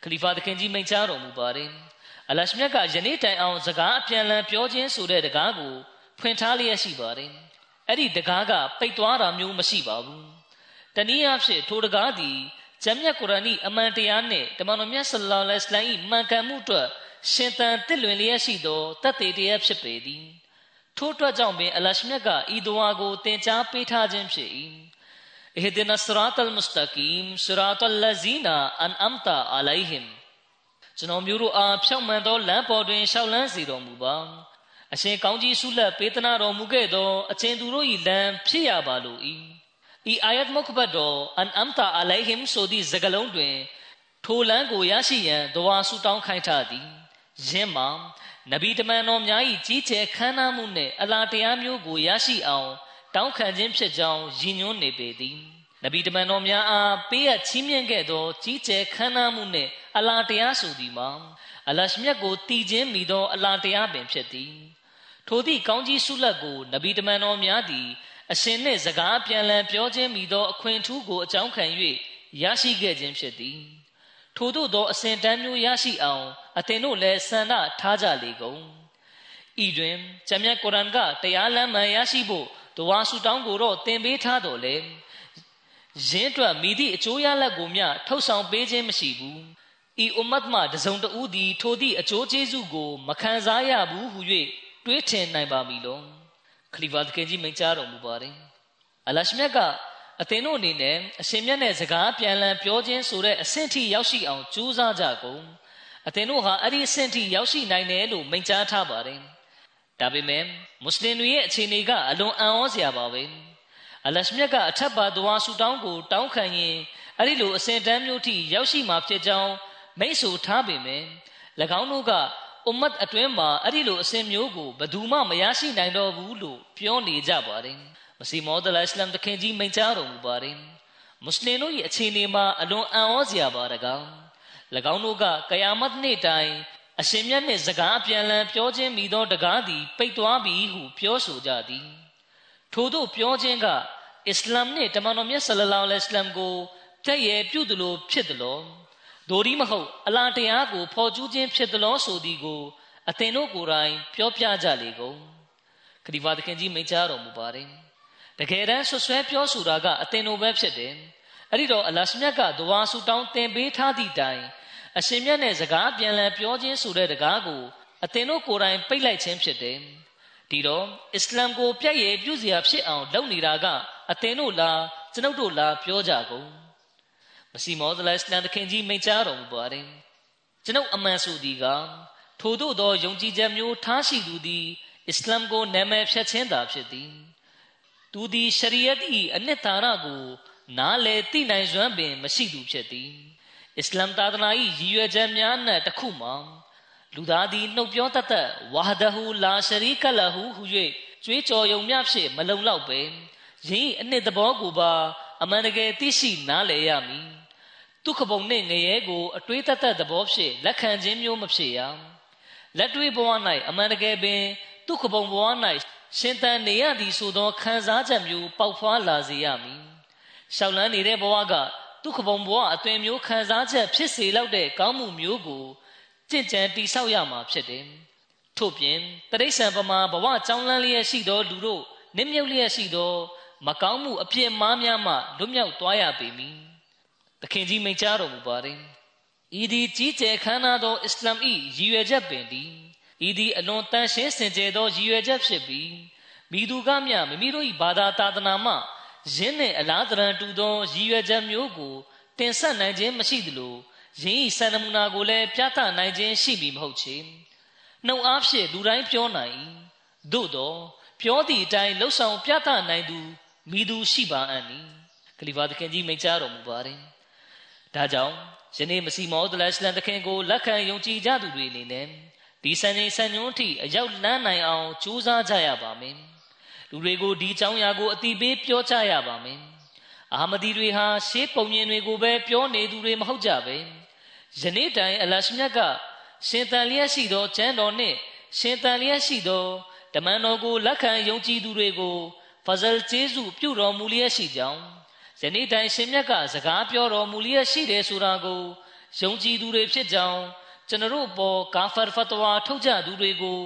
ခလီဖာသခင်ကြီးမိန့်ကြားတော်မူပါတယ်အလရှမြတ်ကယနေ့တိုင်အောင်စကားအပြန်လန်ပြောခြင်းဆိုတဲ့တကားကိုဖွင့်ထားလျက်ရှိပါတယ်အဲ့ဒီတကားကပိတ်သွားတာမျိုးမရှိပါဘူးတနည်းအားဖြင့်ထိုတကားသည်ဂျမ်မြတ်ကုရ်အာန်အမှန်တရားနှင့်တမန်တော်မြတ်ဆလ္လာလဟ်အလိုင်းမှန်ကန်မှုအတွက် ရှင်သန်တစ်လွင်လျက်ရှိသောတတ်သေးတရားဖြစ်ပေသည်ထို့အတွက်ကြောင့်ပင်အလရှမြတ်ကဤဒဝါကိုသင်ကြားပေးထားခြင်းဖြစ်၏အဟဒီနစရာတ်အလ်မစတကီမ်စရာတ်အလ္လဇီနာအန်အမ်တာအလိုင်ဟင်ကျွန်တော်မျိုးတို့အားဖြောင့်မှန်သောလမ်းပေါ်တွင်ရှောက်လန်းစေတော်မူပါအရှင်ကောင်းကြီးဆုလက်ပေးသနာတော်မူခဲ့သောအချင်းသူတို့၏လမ်းဖြစ်ရပါလို၏ဤအာယတ်မုခဘတ်တော်အန်အမ်တာအလိုင်ဟင်ဆိုသည့်စကားလုံးတွင်ထိုလမ်းကိုရရှိရန်ဒဝါဆုတောင်းခိုင်းထားသည် ယင်းမှာနဗီတမန်တော်များ၏ကြီးကျယ်ခမ်းနားမှုနှင့်အလားတရားမျိုးကိုရရှိအောင်တောင်းခံခြင်းဖြစ်ကြောင်းရည်ညွှန်းနေပေသည်နဗီတမန်တော်များအားပေးအပ်ချီးမြှင့်ခဲ့သောကြီးကျယ်ခမ်းနားမှုနှင့်အလားတရားဆိုသည်မှာအလရှမြတ်ကိုတည်ခြင်းမိသော အလားတရားပင်ဖြစ်သည်ထိုသည့်ကောင်းကြီးဆုလက်ကိုနဗီတမန်တော်များသည်အရှင်နှင့်စကားပြန်လည်ပြောခြင်းမိသော အခွင့်ထူးကိုအကြောင်းခံ၍ရရှိခဲ့ခြင်းဖြစ်သည်ထို့သောသောအစဉ်တန်းမျိုးရရှိအောင် အသင်တို့လည်းဆန္ဒထားကြလေကုန်ဤတွင်ဂျမ်မြတ်ကုရ်အာန်ကတရားလမ်းမှန်ရရှိဖို့ဒဝါဆူတောင်းကိုတော့သင်ပေးထားတော်လေရင်းအတွက်မိသည့်အကျိုးရလဒ်ကိုမျှထုတ်ဆောင်ပေးခြင်းမရှိဘူးဤအွမတ်မှတစုံတဦးသည်ထိုသည့်အကျိုးကျေးဇူးကိုမခံစားရဘူးဟု၍တွေးထင်နိုင်ပါမည်လောခလီဖာတခင်ကြီးမိန့်ကြားတော်မူပါတယ်အလရှမြတ်ကအသင်တို့အနေနဲ့အရှင်မြတ်နဲ့စကားပြန်လည်ပြောခြင်းဆိုတဲ့အဆင့်ထိရောက်ရှိအောင်ကြိုးစားကြကုန် အသင်တို့ဟာအဲ့ဒီအဆင့်ထိရောက်ရှိနိုင်တယ်လို့မိန့်ကြားထားပါတယ်ဒါပေမဲ့မွတ်စလင်တွေရဲ့အခြေအနေကအလွန်အံ့ဩစရာပါပဲအလရှမြတ်ကအထက်ပါဒွါဆူတောင်းကိုတောင်းခံရင်အဲ့ဒီလိုအစဉ်တန်းမျိုးထိရောက်ရှိမှာဖြစ်ကြောင်းမိတ်ဆိုထားပေမဲ့၎င်းတို့ကအွမတ်အတွင်းမှာအဲ့ဒီလိုအစဉ်မျိုးကိုဘယ်သူမှမရရှိနိုင်တော့ဘူးလို့ပြောနေကြပါတယ်မစီမောဒလအစ္စလမ်တခင်ကြီးမိန့်ကြားတော်မူပါတယ်မွတ်စလင်တို့ရဲ့အခြေအနေမှာအလွန်အံ့ဩစရာပါတကား၎ င်းတို့ကကယာမတ်နေ့တိုင်အရှင်မြတ်နှင့်စကားအပြန်လန်ပြောခြင်းမိသောတကားသည်ပိတ်သွားပြီဟုပြောဆိုကြသည်ထို့သောပြောခြင်းကအစ္စလာမ်နှင့်တမန်တော်မြတ်ဆလလောလဟ်အလัยဟိဝါစလမ်ကိုတည့်ရဲ့ပြုသလိုဖြစ်သလိုဒိုဒီမဟုတ်အလားတရားကိုဖော်ကျူးခြင်းဖြစ်သလိုဆိုသည်ကိုအသင်တို့ကိုယ်တိုင်ပြောပြကြလေကုန်ခရီးဝါသခင်ကြီးမိန့်ကြားတော်မူပါတယ်တကယ်တမ်းဆွဆွဲပြောဆိုတာကအသင်တို့ပဲဖြစ်တယ်အဲ့ဒီတော့အလရှမြတ်ကဒဝါဆူတောင်းသင်ပေးထားသည့်တိုင် အရှင်မြတ်နဲ့စကားပြန်လည်ပြောခြင်းဆိုတဲ့တကားကိုအသင်တို့ကိုယ်တိုင်ပိတ်လိုက်ခြင်းဖြစ်တယ်ဒီတော့အစ္စလာမ်ကိုပြည့်ရည်ပြုစရာဖြစ်အောင်လုပ်နေတာကအသင်တို့လားကျွန်ုပ်တို့လားပြောကြကုန်မစီမောသလအစ္စလမ်သခင်ကြီးမိန့်ကြားတော်မူပါတယ်ကျွန်ုပ်အမှန်ဆိုသည်ကထို့သောသောယုံကြည်ချက်မျိုးထားရှိသူသည်အစ္စလာမ်ကိုနာမည်ဖြတ်ခြင်းသာဖြစ်သည်သူသည်ရှရီယတ်၏အနှစ်သာရကို နားလေသိနိုင်စွမ်းပင်မရှိသူဖြစ်သည် အစ္စလာမ်သာသနာ၏ရည်ရွယ်ချက်များနှင့်တစ်ခုမှာလူသားသည်နှုတ်ပြောတတ်တဲ့ဝါဒဟူလာရှရီကလဟူဟု၍ကြွေးကြော်ယုံမြဖြင့်မလုံလောက်ပဲယင်းအနှစ်သဘောကိုပါအမှန်တကယ်သိရှိနားလည်ရမည်ဒုက္ခပုံနှင့်ငရဲကိုအတွေးတတ်တဲ့သဘောဖြင့်လက်ခံခြင်းမျိုးမဖြစ်ရလက်တွေ့ဘဝ၌အမှန်တကယ်ပင်ဒုက္ခပုံဘဝ၌ရှင်သန်နေရသည်ဆိုသောခံစားချက်မျိုးပေါက်ဖွားလာစေရမည်ရှောက်လန်းနေတဲ့ဘဝက ဒုက္ခပုံဘဝအသွင်မျိုးခံစားချက်ဖြစ်စေလောက်တဲ့ကောင်းမှုမျိုးကိုကြင်ကြံတိဆောက်ရမှာဖြစ်တယ်ထို့ပြင်တရိษံပမာဘဝကြောင်းလန်းလျက်ရှိသောလူတို့နစ်မြုပ်လျက်ရှိသော မကောင်းမှုအပြစ်မှားများမှလွတ်မြောက်သွားရပေမည်သခင်ကြီးမိန့်ကြားတော်မူပါတယ်ဤသည်ကြီးကျယ်ခမ်းနားသောအစ္စလာမ်၏ရည်ရွယ်ချက်ပင်သည်ဤသည်အလွန်တန်ရှင်းစင်ကြယ်သောရည်ရွယ်ချက်ဖြစ်ပြီးမိသူကမျှမိမိတို့၏ဘာသာသာသနာမှ ယင်းနှင့်အလားတရန်တူသောရည်ရွယ်ချက်မျိုးကိုတင်ဆက်နိုင်ခြင်းမရှိသလိုယင်း၏စံနမူနာကိုလည်းပြသနိုင်ခြင်းရှိမည်မဟုတ်ချေနှုတ်အားဖြင့်လူတိုင်းပြောနိုင်သို့သောပြောသည့်အတိုင်းလှုပ်ဆောင်ပြသနိုင်သူမိသူရှိပါအံ့နီခလီဖာသခင်ကြီးမိန့်ကြားတော်မူပါတယ်ဒါကြောင့်ယနေ့မစီမောဒလရှလန်သခင်ကိုလက်ခံယုံကြည်ကြသူတွေအနေနဲ့ဒီစံချိန်စံညွှန်းထိအရောက်လန်းနိုင်အောင်ကြိုးစားကြရပါမယ် လူတွေကိုဒီအကြောင်းအရာကိုအတိပေးပြောကြရပါမယ်အာမဒီတွေဟာရှေးပုံမြင်တွေကိုပဲပြောနေသူတွေမဟုတ်ကြပဲယနေ့တိုင်အလရှမြတ်ကရှင်တန်လျက်ရှိသောကျမ်းတော်နှင့်ရှင်တန်လျက်ရှိသောတမန်တော်ကိုလက်ခံယုံကြည်သူတွေကိုဖဇလ်ကျေးဇူးပြုတော်မူလျက်ရှိကြောင်းယနေ့တိုင်ရှင်မြတ်ကစကားပြောတော်မူလျက်ရှိတယ်ဆိုတာကိုယုံကြည်သူတွေဖြစ်ကြောင်းကျွန်တော်တို့ပေါ်ကာဖာဖတ်ဝါထုတ်ကြသူတွေကို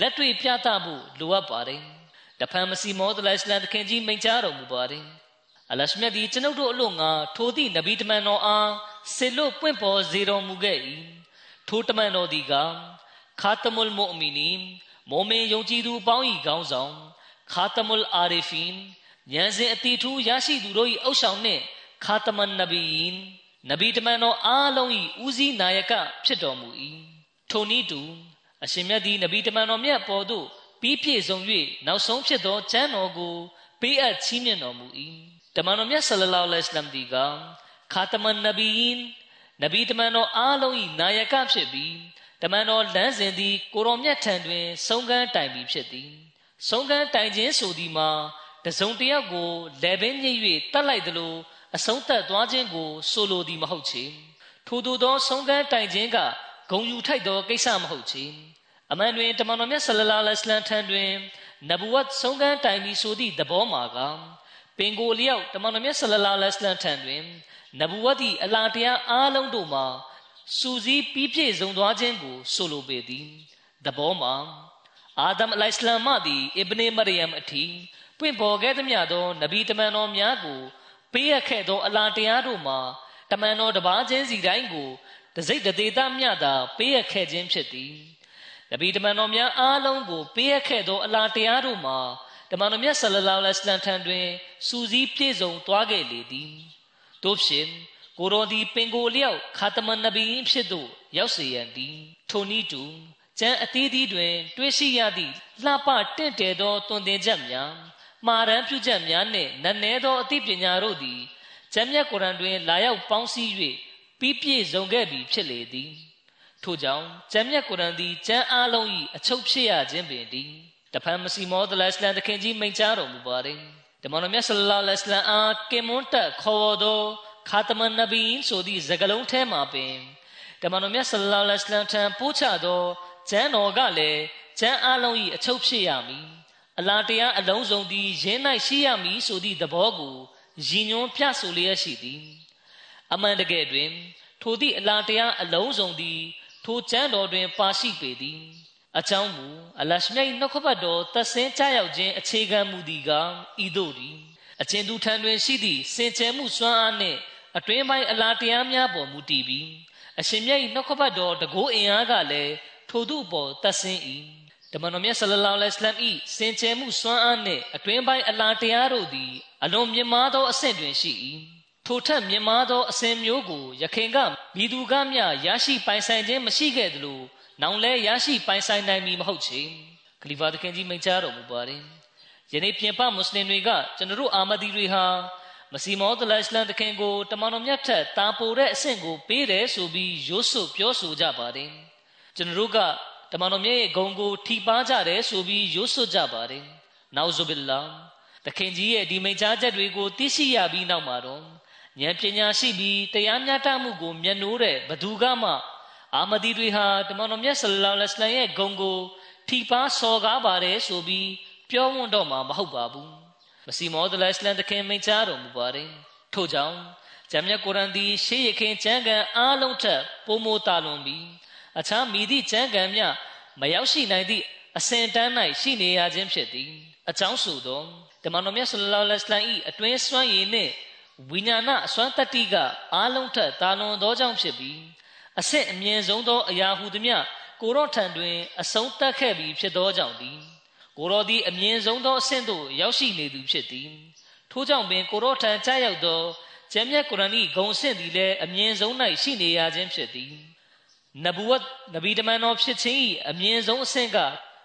လက်တွေ့ပြသဖို့လိုအပ်ပါတယ်။ တဖန်မစီမောဒလိုင်စလန်တခင်ကြီးမိန့်ကြားတော်မူပါတယ်။အလရှမြတ်ဒီကျွန်ုပ်တို့အလို့ငါထိုသည့်နဗီတမန်တော်အားဆေလို့ပွင့်ပေါ်စေတော်မူခဲ့၏။ထိုတမန်တော်ဒီကခါတမုလ်မုအမီနီမောမင်ယုံကြည်သူအပေါင်း၏ခေါင်းဆောင်ခါတမုလ်အာရီဖင်ဉာဏ်စဉ်အတိထူးရရှိသူတို့၏အုပ်ဆောင်နှင့်ခါတမန်နဗီယင်နဗီတမန်တော်အားလုံး၏ဦးစီးနာယကဖြစ်တော်မူ၏ထိုနည်းတူအရှင်မြတ်သည်နဗီတမန်တော်မြတ်ပေါ်သို့ ပြီးပြည့်စုံ၍နောက်ဆုံးဖြစ်သောကျမ်းတော်ကိုပေးအပ်ချီးမြှင့်တော်မူ၏တမန်တော်မြတ်ဆလလောလဟ်အလัยဟိဝါစလမ်ဒီကခါတမန်နဗီယင်နဗီတမန်တော်အားလုံး၏နာယကဖြစ်ပြီးတမန်တော်လမ်းစဉ်သည်ကိုရောမြတ်ထံတွင်ဆုံးကမ်းတိုင်ပြီးဖြစ်သည်ဆုံးကမ်းတိုင်ခြင်းဆိုသည်မှာတစုံတယောက်ကိုလေပင်ညစ်၍တတ်လိုက်သလိုအဆုံးသက်သွားခြင်းကိုဆိုလိုသည်မဟုတ်ချေထို့သောသောဆုံးကမ်းတိုင်ခြင်းကဂုံယူထိုက်သောကိစ္စမဟုတ်ချေ အမှန်တွင်တမန်တော်မြတ်ဆလလာလဟ်အလိုင်းထံတွင်နဗဝတ်ဆုံးကမ်းတိုင်ပြီးဆိုသည့်သဘောမှာကပင်ကိုလျောက်တမန်တော်မြတ်ဆလလာလဟ်အလိုင်းထံတွင်နဗဝတ်၏အလားတရားအားလုံးတို့မှာစူစီးပြီးပြည့်စုံသွားခြင်းကိုဆိုလိုပေသည်သဘောမှာအာဒမ်အလိုင်စလမ်မသည်အစ်ဘနေမရိယမ်အထိပွင့်ပေါ်ခဲ့သမျှသောနဗီတမန်တော်များကိုပေးအပ်ခဲ့သောအလားတရားတို့မှာတမန်တော်တပါးချင်းစီတိုင်းကိုတစိတ်တသေးသားမျှသာပေးအပ်ခဲ့ခြင်းဖြစ်သည် နဗီတမန်တော်များအားလုံးကိုပေးအပ်ခဲ့သောအလားတရားတို့မှာတမန်တော်မြတ်ဆလလောလဟ်အလัยဟ်ထံတွင်စူးစီးပြည့်စုံသွားခဲ့လေသည်တို့ဖြင့်ကိုရောဒီပင်ကိုလျောက်ခါတမန်နဗီဖြစ်သို့ရောက်စေရန်သည်ထိုနည်းတူကျမ်းအသီးသီးတွင် တွေ့ရှိရသည့်လှပတင့်တယ်သောတွင်တင်ချက်များမှားရန်ပြုချက်များနှင့်နက်နဲသောအသိပညာတို့သည်ကျမ်းမြတ်ကုရ်အန်တွင် လာရောက်ပေါင်းစည်း၍ပြီးပြည့်စုံခဲ့ပြီဖြစ်လေသည် ထို့ကြောင့်ကျမ်းမြတ်ကုရ်အန်သည်ကျမ်းအားလုံး၏အချုပ်ဖြစ်ရခြင်းပင်သည်တဖန်မစီမောဒလစ်လန်တခင်ကြီးမိန့်ကြားတော်မူပါသည်တမန်တော်မြတ်ဆလ္လာလဟ်အလัยဟိဝါစလမ်အားကင်မွန်းတက်ခေါ်သောခါတမန်နဗီဆိုသည့်စကားလုံးထဲမှာပင်တမန်တော်မြတ်ဆလ္လာလဟ်အလัยဟိဝါစလမ်ထံပို့ချသောကျမ်းတော်ကလည်းကျမ်းအားလုံး၏အချုပ်ဖြစ်ရမည်အလားတရားအလုံးစုံသည်ယင်း၌ရှိရမည်ဆိုသည့်သဘောကိုရည်ညွှန်းပြဆိုလျက်ရှိသည်အမှန်တကယ်တွင် ထိုသည့်အလားတရားအလုံးစုံသည် ထိုကျမ်းတော်တွင်ပါရှိပေသည်အကြောင်းမူအလရှမြိုင်နှုတ်ခပတ်တော်သက်ဆင်းကြရောက်ခြင်းအခြေခံမူသည်ကဤသို့သည်အချင်းသူထံတွင်ရှိသည့်စင်ကြယ်မှုစွမ်းအားနှင့်အတွင်းပိုင်းအလားတရားများပေါ်မူတည်ပြီးအရှင်မြတ်၏နှုတ်ခပတ်တော်တကိုးအင်အားကလည်းထိုသူအပေါ်သက်ဆင်း၏တမန်တော်မြတ်ဆလလောလဟ်အလัยဟိစင်ကြယ်မှုစွမ်းအားနှင့်အတွင်းပိုင်းအလားတရားတို့သည်အလွန်မြင့်မားသောအဆင့်တွင်ရှိ၏ ထိုထက်မြင့်မားသောအစဉ်မျိုးကိုယခင်ကမိသူကမျှရရှိပိုင်ဆိုင်ခြင်းမရှိခဲ့သလိုနောင်လဲရရှိပိုင်ဆိုင်နိုင်မည်မဟုတ်ချေခလီဖာသခင်ကြီးမိန့်ကြားတော်မူပါတယ်ယနေ့ပြင်ပမွတ်စလင်တွေကကျွန်တော်တို့အာမဒီတွေဟာမစီမောဒလအစ္စလမ်တခင်ကိုတမန်တော်မြတ်ထက်တာပိုတဲ့အဆင့်ကိုပေးတယ်ဆိုပြီးရိုးစွပြောဆိုကြပါတယ်ကျွန်တော်တို့ကတမန်တော်မြတ်ရဲ့ဂုံကိုထိပါကြတယ်ဆိုပြီးရိုးစွကြပါတယ်။နောက်ဇူဘီလာတခင်ကြီးရဲ့ဒီမိန့်ကြားချက်တွေကိုသိရှိရပြီးနောက်မှာတော့ ဉာဏ်ပညာရှိပြီးတရားမျှတမှုကိုမျက်နှိုးတဲ့ဘသူကမှအာမဒီတွေဟာတမန်တော်မြတ်ဆလ္လာလဟ်အလိုင်းရဲ့ဂုံကိုထိပါစော်ကားပါတယ်ဆိုပြီးပြောဝွန်းတော့မှာမဟုတ်ပါဘူး။မစီမောဒလအစ္စလမ်တခင်မိန့်ကြားတော်မူပါတယ်။ထို့ကြောင့်ဂျမ်မြတ်ကုရ်အန်ဒီရှေးရခင်ကျမ်းဂန်အားလုံးထက်ပိုမိုတာလွန်ပြီးအခြားမိသည့်ကျမ်းဂန်မြမရောက်ရှိနိုင်သည့်အစဉ်တန်း၌ရှိနေရခြင်းဖြစ်သည်အကြောင်းဆိုသောတမန်တော်မြတ်ဆလ္လာလဟ်အလိုင်း၏အတွင်းစွမ်းရည်နှင့် ဝိညာဏအစွမ်းတတ္တိကအားလုံးထက်တာလွန်သောကြောင့်ဖြစ်ပြီးအဆင့်အမြင့်ဆုံးသောအရာဟုသမျှကိုရော့ထံတွင် အဆုံးသတ်ခဲ့ပြီးဖြစ်သောကြောင့်သည်ကိုရောသည်အမြင့်ဆုံးသောအဆင့်သို့ရောက်ရှိနေသူဖြစ်သည်ထို့ကြောင့်ပင်ကိုရော့ထံကြားရောက်သောကျမ်းမြတ်ကုရ်အာန်၏ဂုံဆင့်သည်လည်းအမြင့်ဆုံး၌ရှိနေရခြင်းဖြစ်သည်နဗူဝတ်နဗီတမန်တော်ဖြစ်ခြင်း၏အမြင့်ဆုံးအဆင့်က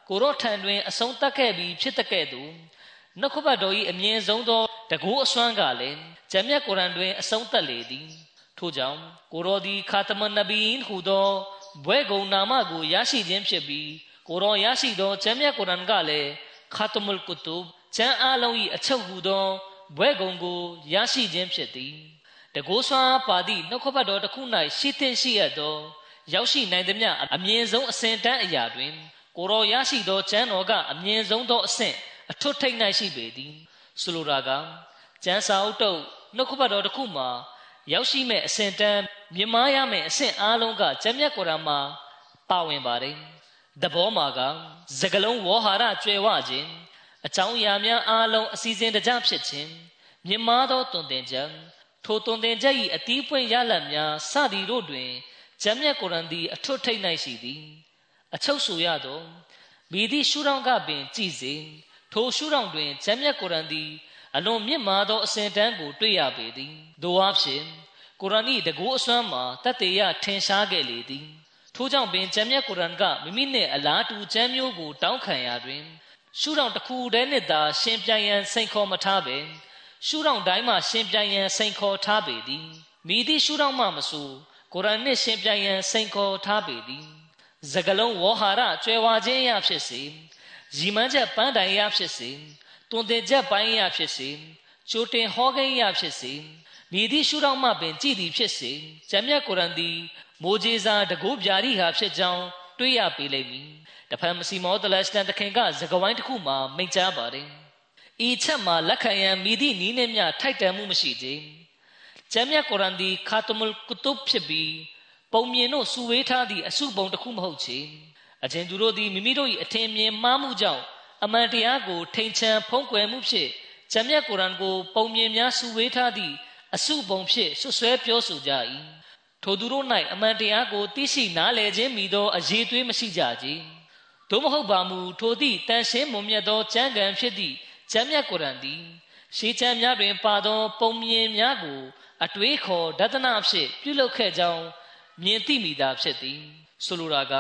ကိုရော့ထံတွင် အဆုံးသတ်ခဲ့ပြီးဖြစ်တဲ့ကဲ့သို့နှုတ်ခပတ်တော်၏အမြင့်ဆုံးသောတကူအစွမ်းကလည်း ဂျမ်းမြတ်ကုရ်အန်တွင် အဆုံးသတ်လေသည်ထို့ကြောင့်ကိုရောသည်ခါတမန်နဗီဟူသောဘွဲကုံနာမကိုရရှိခြင်းဖြစ်ပြီးကိုရောရရှိသောဂျမ်းမြတ်ကုရ်အန်ကလည်းခါတမုလ်ကုတုဘ်ကျမ်းအလုံး၏အချုပ်ဟူသောဘွဲကုံကိုရရှိခြင်းဖြစ်သည်တကူစွမ်းပါသည့်နှုတ်ခပတ်တော်တစ်ခု၌ရှိသင့်ရှိရသော ရောက်ရှိနိုင်သမျှအမြင့်ဆုံးအစဉ်တန်းအရာတွင် ကိုရောရရှိသောကျမ်းတော်ကအမြင့်ဆုံးသောအဆင့်အထွတ်ထိပ်၌ရှိပေသည်ဆိုလိုတာကကျမ်းစာအုပ်တုပ် နှုတ်ကပတ်တော်တစ်ခုမှာရောက်ရှိမဲ့အစဉ်တန်းမြင်မာရမယ့်အဆင့်အားလုံးကကျမ်းမြတ်ကုရ်အာန်မှာပါဝင်ပါတယ်။တဘောမှာကစကလုံးဝေါ်ဟာရကျွယ်ဝခြင်းအကြောင်းအရာများအားလုံးအစီအစဉ်တကျဖြစ်ခြင်းမြင်မာသောတွင်တင်ချက်ထိုတွင်တင်ချက်၏အတီးပွင့်ရလဒ်များစသည်တို့တွင်ကျမ်းမြတ်ကုရ်အာန်သည်အထွတ်ထိပ်၌ရှိသည်အချုပ်ဆိုရသောမိသည့်ရှုထောင့်ကပင်ကြည်စေထိုရှုထောင့်တွင်ကျမ်းမြတ်ကုရ်အာန်သည် အလွန်မြင့်မာသောအစဉ်တန်းကိုတွေ့ရပေသည်။သို့အဖြစ်ကုရ်အာန်၏တကူအစွမ်းမှာတတ်သေးရထင်ရှားခဲ့လေသည်ထို့ကြောင့်ပင်ကျမ်းမြတ်ကုရ်အာန်ကမိမိနှင့်အလားတူကျမ်းမျိုးကိုတောင်းခံရာတွင်ရှုထောင့်တစ်ခုတည်းနဲ့သာရှင်ပြိုင်ရန်စိန်ခေါ်မထားပဲရှုထောင့်တိုင်းမှာရှင်ပြိုင်ရန်စိန်ခေါ်ထားပေသည်မိသည့်ရှုထောင့်မှမဆိုကုရ်အာန်နှင့်ရှင်ပြိုင်ရန်စိန်ခေါ်ထားပေသည်စကလုံးဝဟာရကျွဲဝါခြင်းရဖြစ်စေရီမန်းချက်ပန်းတိုင်ရဖြစ်စေ တွင်တင်ချက်ပိုင်းရဖြစ်စေချိုတင်ဟောကိန်းရဖြစ်စေမိသည့်ရှုထောင့်မှပင်ကြည်သည်ဖြစ်စေဂျမ်းမြတ်ကုရ်အန်သည်မိုးကြီးစာတကူဗျာရိဟာဖြစ်ကြောင်းတွေ့ရပေလိမ့်မည်တဖန်မစီမောတလစတန်တခင်ကဇဂဝိုင်းတစ်ခုမှာမိန့်ကြားပါတယ်ဤချက်မှာလက်ခံရန်မိသည့်နီးနှင့်မြထိုက်တန်မှုမရှိသေးဂျမ်းမြတ်ကုရ်အန်သည်ခါတမုလ်ကုတုဖြစ်ပြီးပုံမြင်တို့စုဝေးထားသည့်အစုပုံတစ်ခုမဟုတ်ချေအချင်းသူတို့သည်မိမိတို့၏အထင်မြင်မှားမှုကြောင့် အမှန်တရားကိုထိန်ချန်ဖုံးကွယ်မှုဖြင့်ဂျမ်းမြတ်ကုရ်အန်ကို ပုံမြင်များစုဝေးထားသည့်အစုပုံဖြင့်ဆွဆွဲပြောဆိုကြ၏ထိုသူတို့၌အမှန်တရားကိုသိရှိနားလည်ခြင်းမိသောအရေးသွေးမရှိကြကြသို့မဟုတ်ပါမူထိုသည့်တန်ရှင်းမွန်မြတ်သောကျမ်းဂန်ဖြစ်သည့်ကျမ်းမြတ်ကုရ်အန်သည်ရှေးကျမ်းများတွင်ပါသော ပုံမြင်များကို အတွေးခေါ်ဒသနာဖြင့်ပြုလုပ်ခဲ့ကြောင်းမြင်သိမိတာဖြစ်သည်ဆိုလိုတာက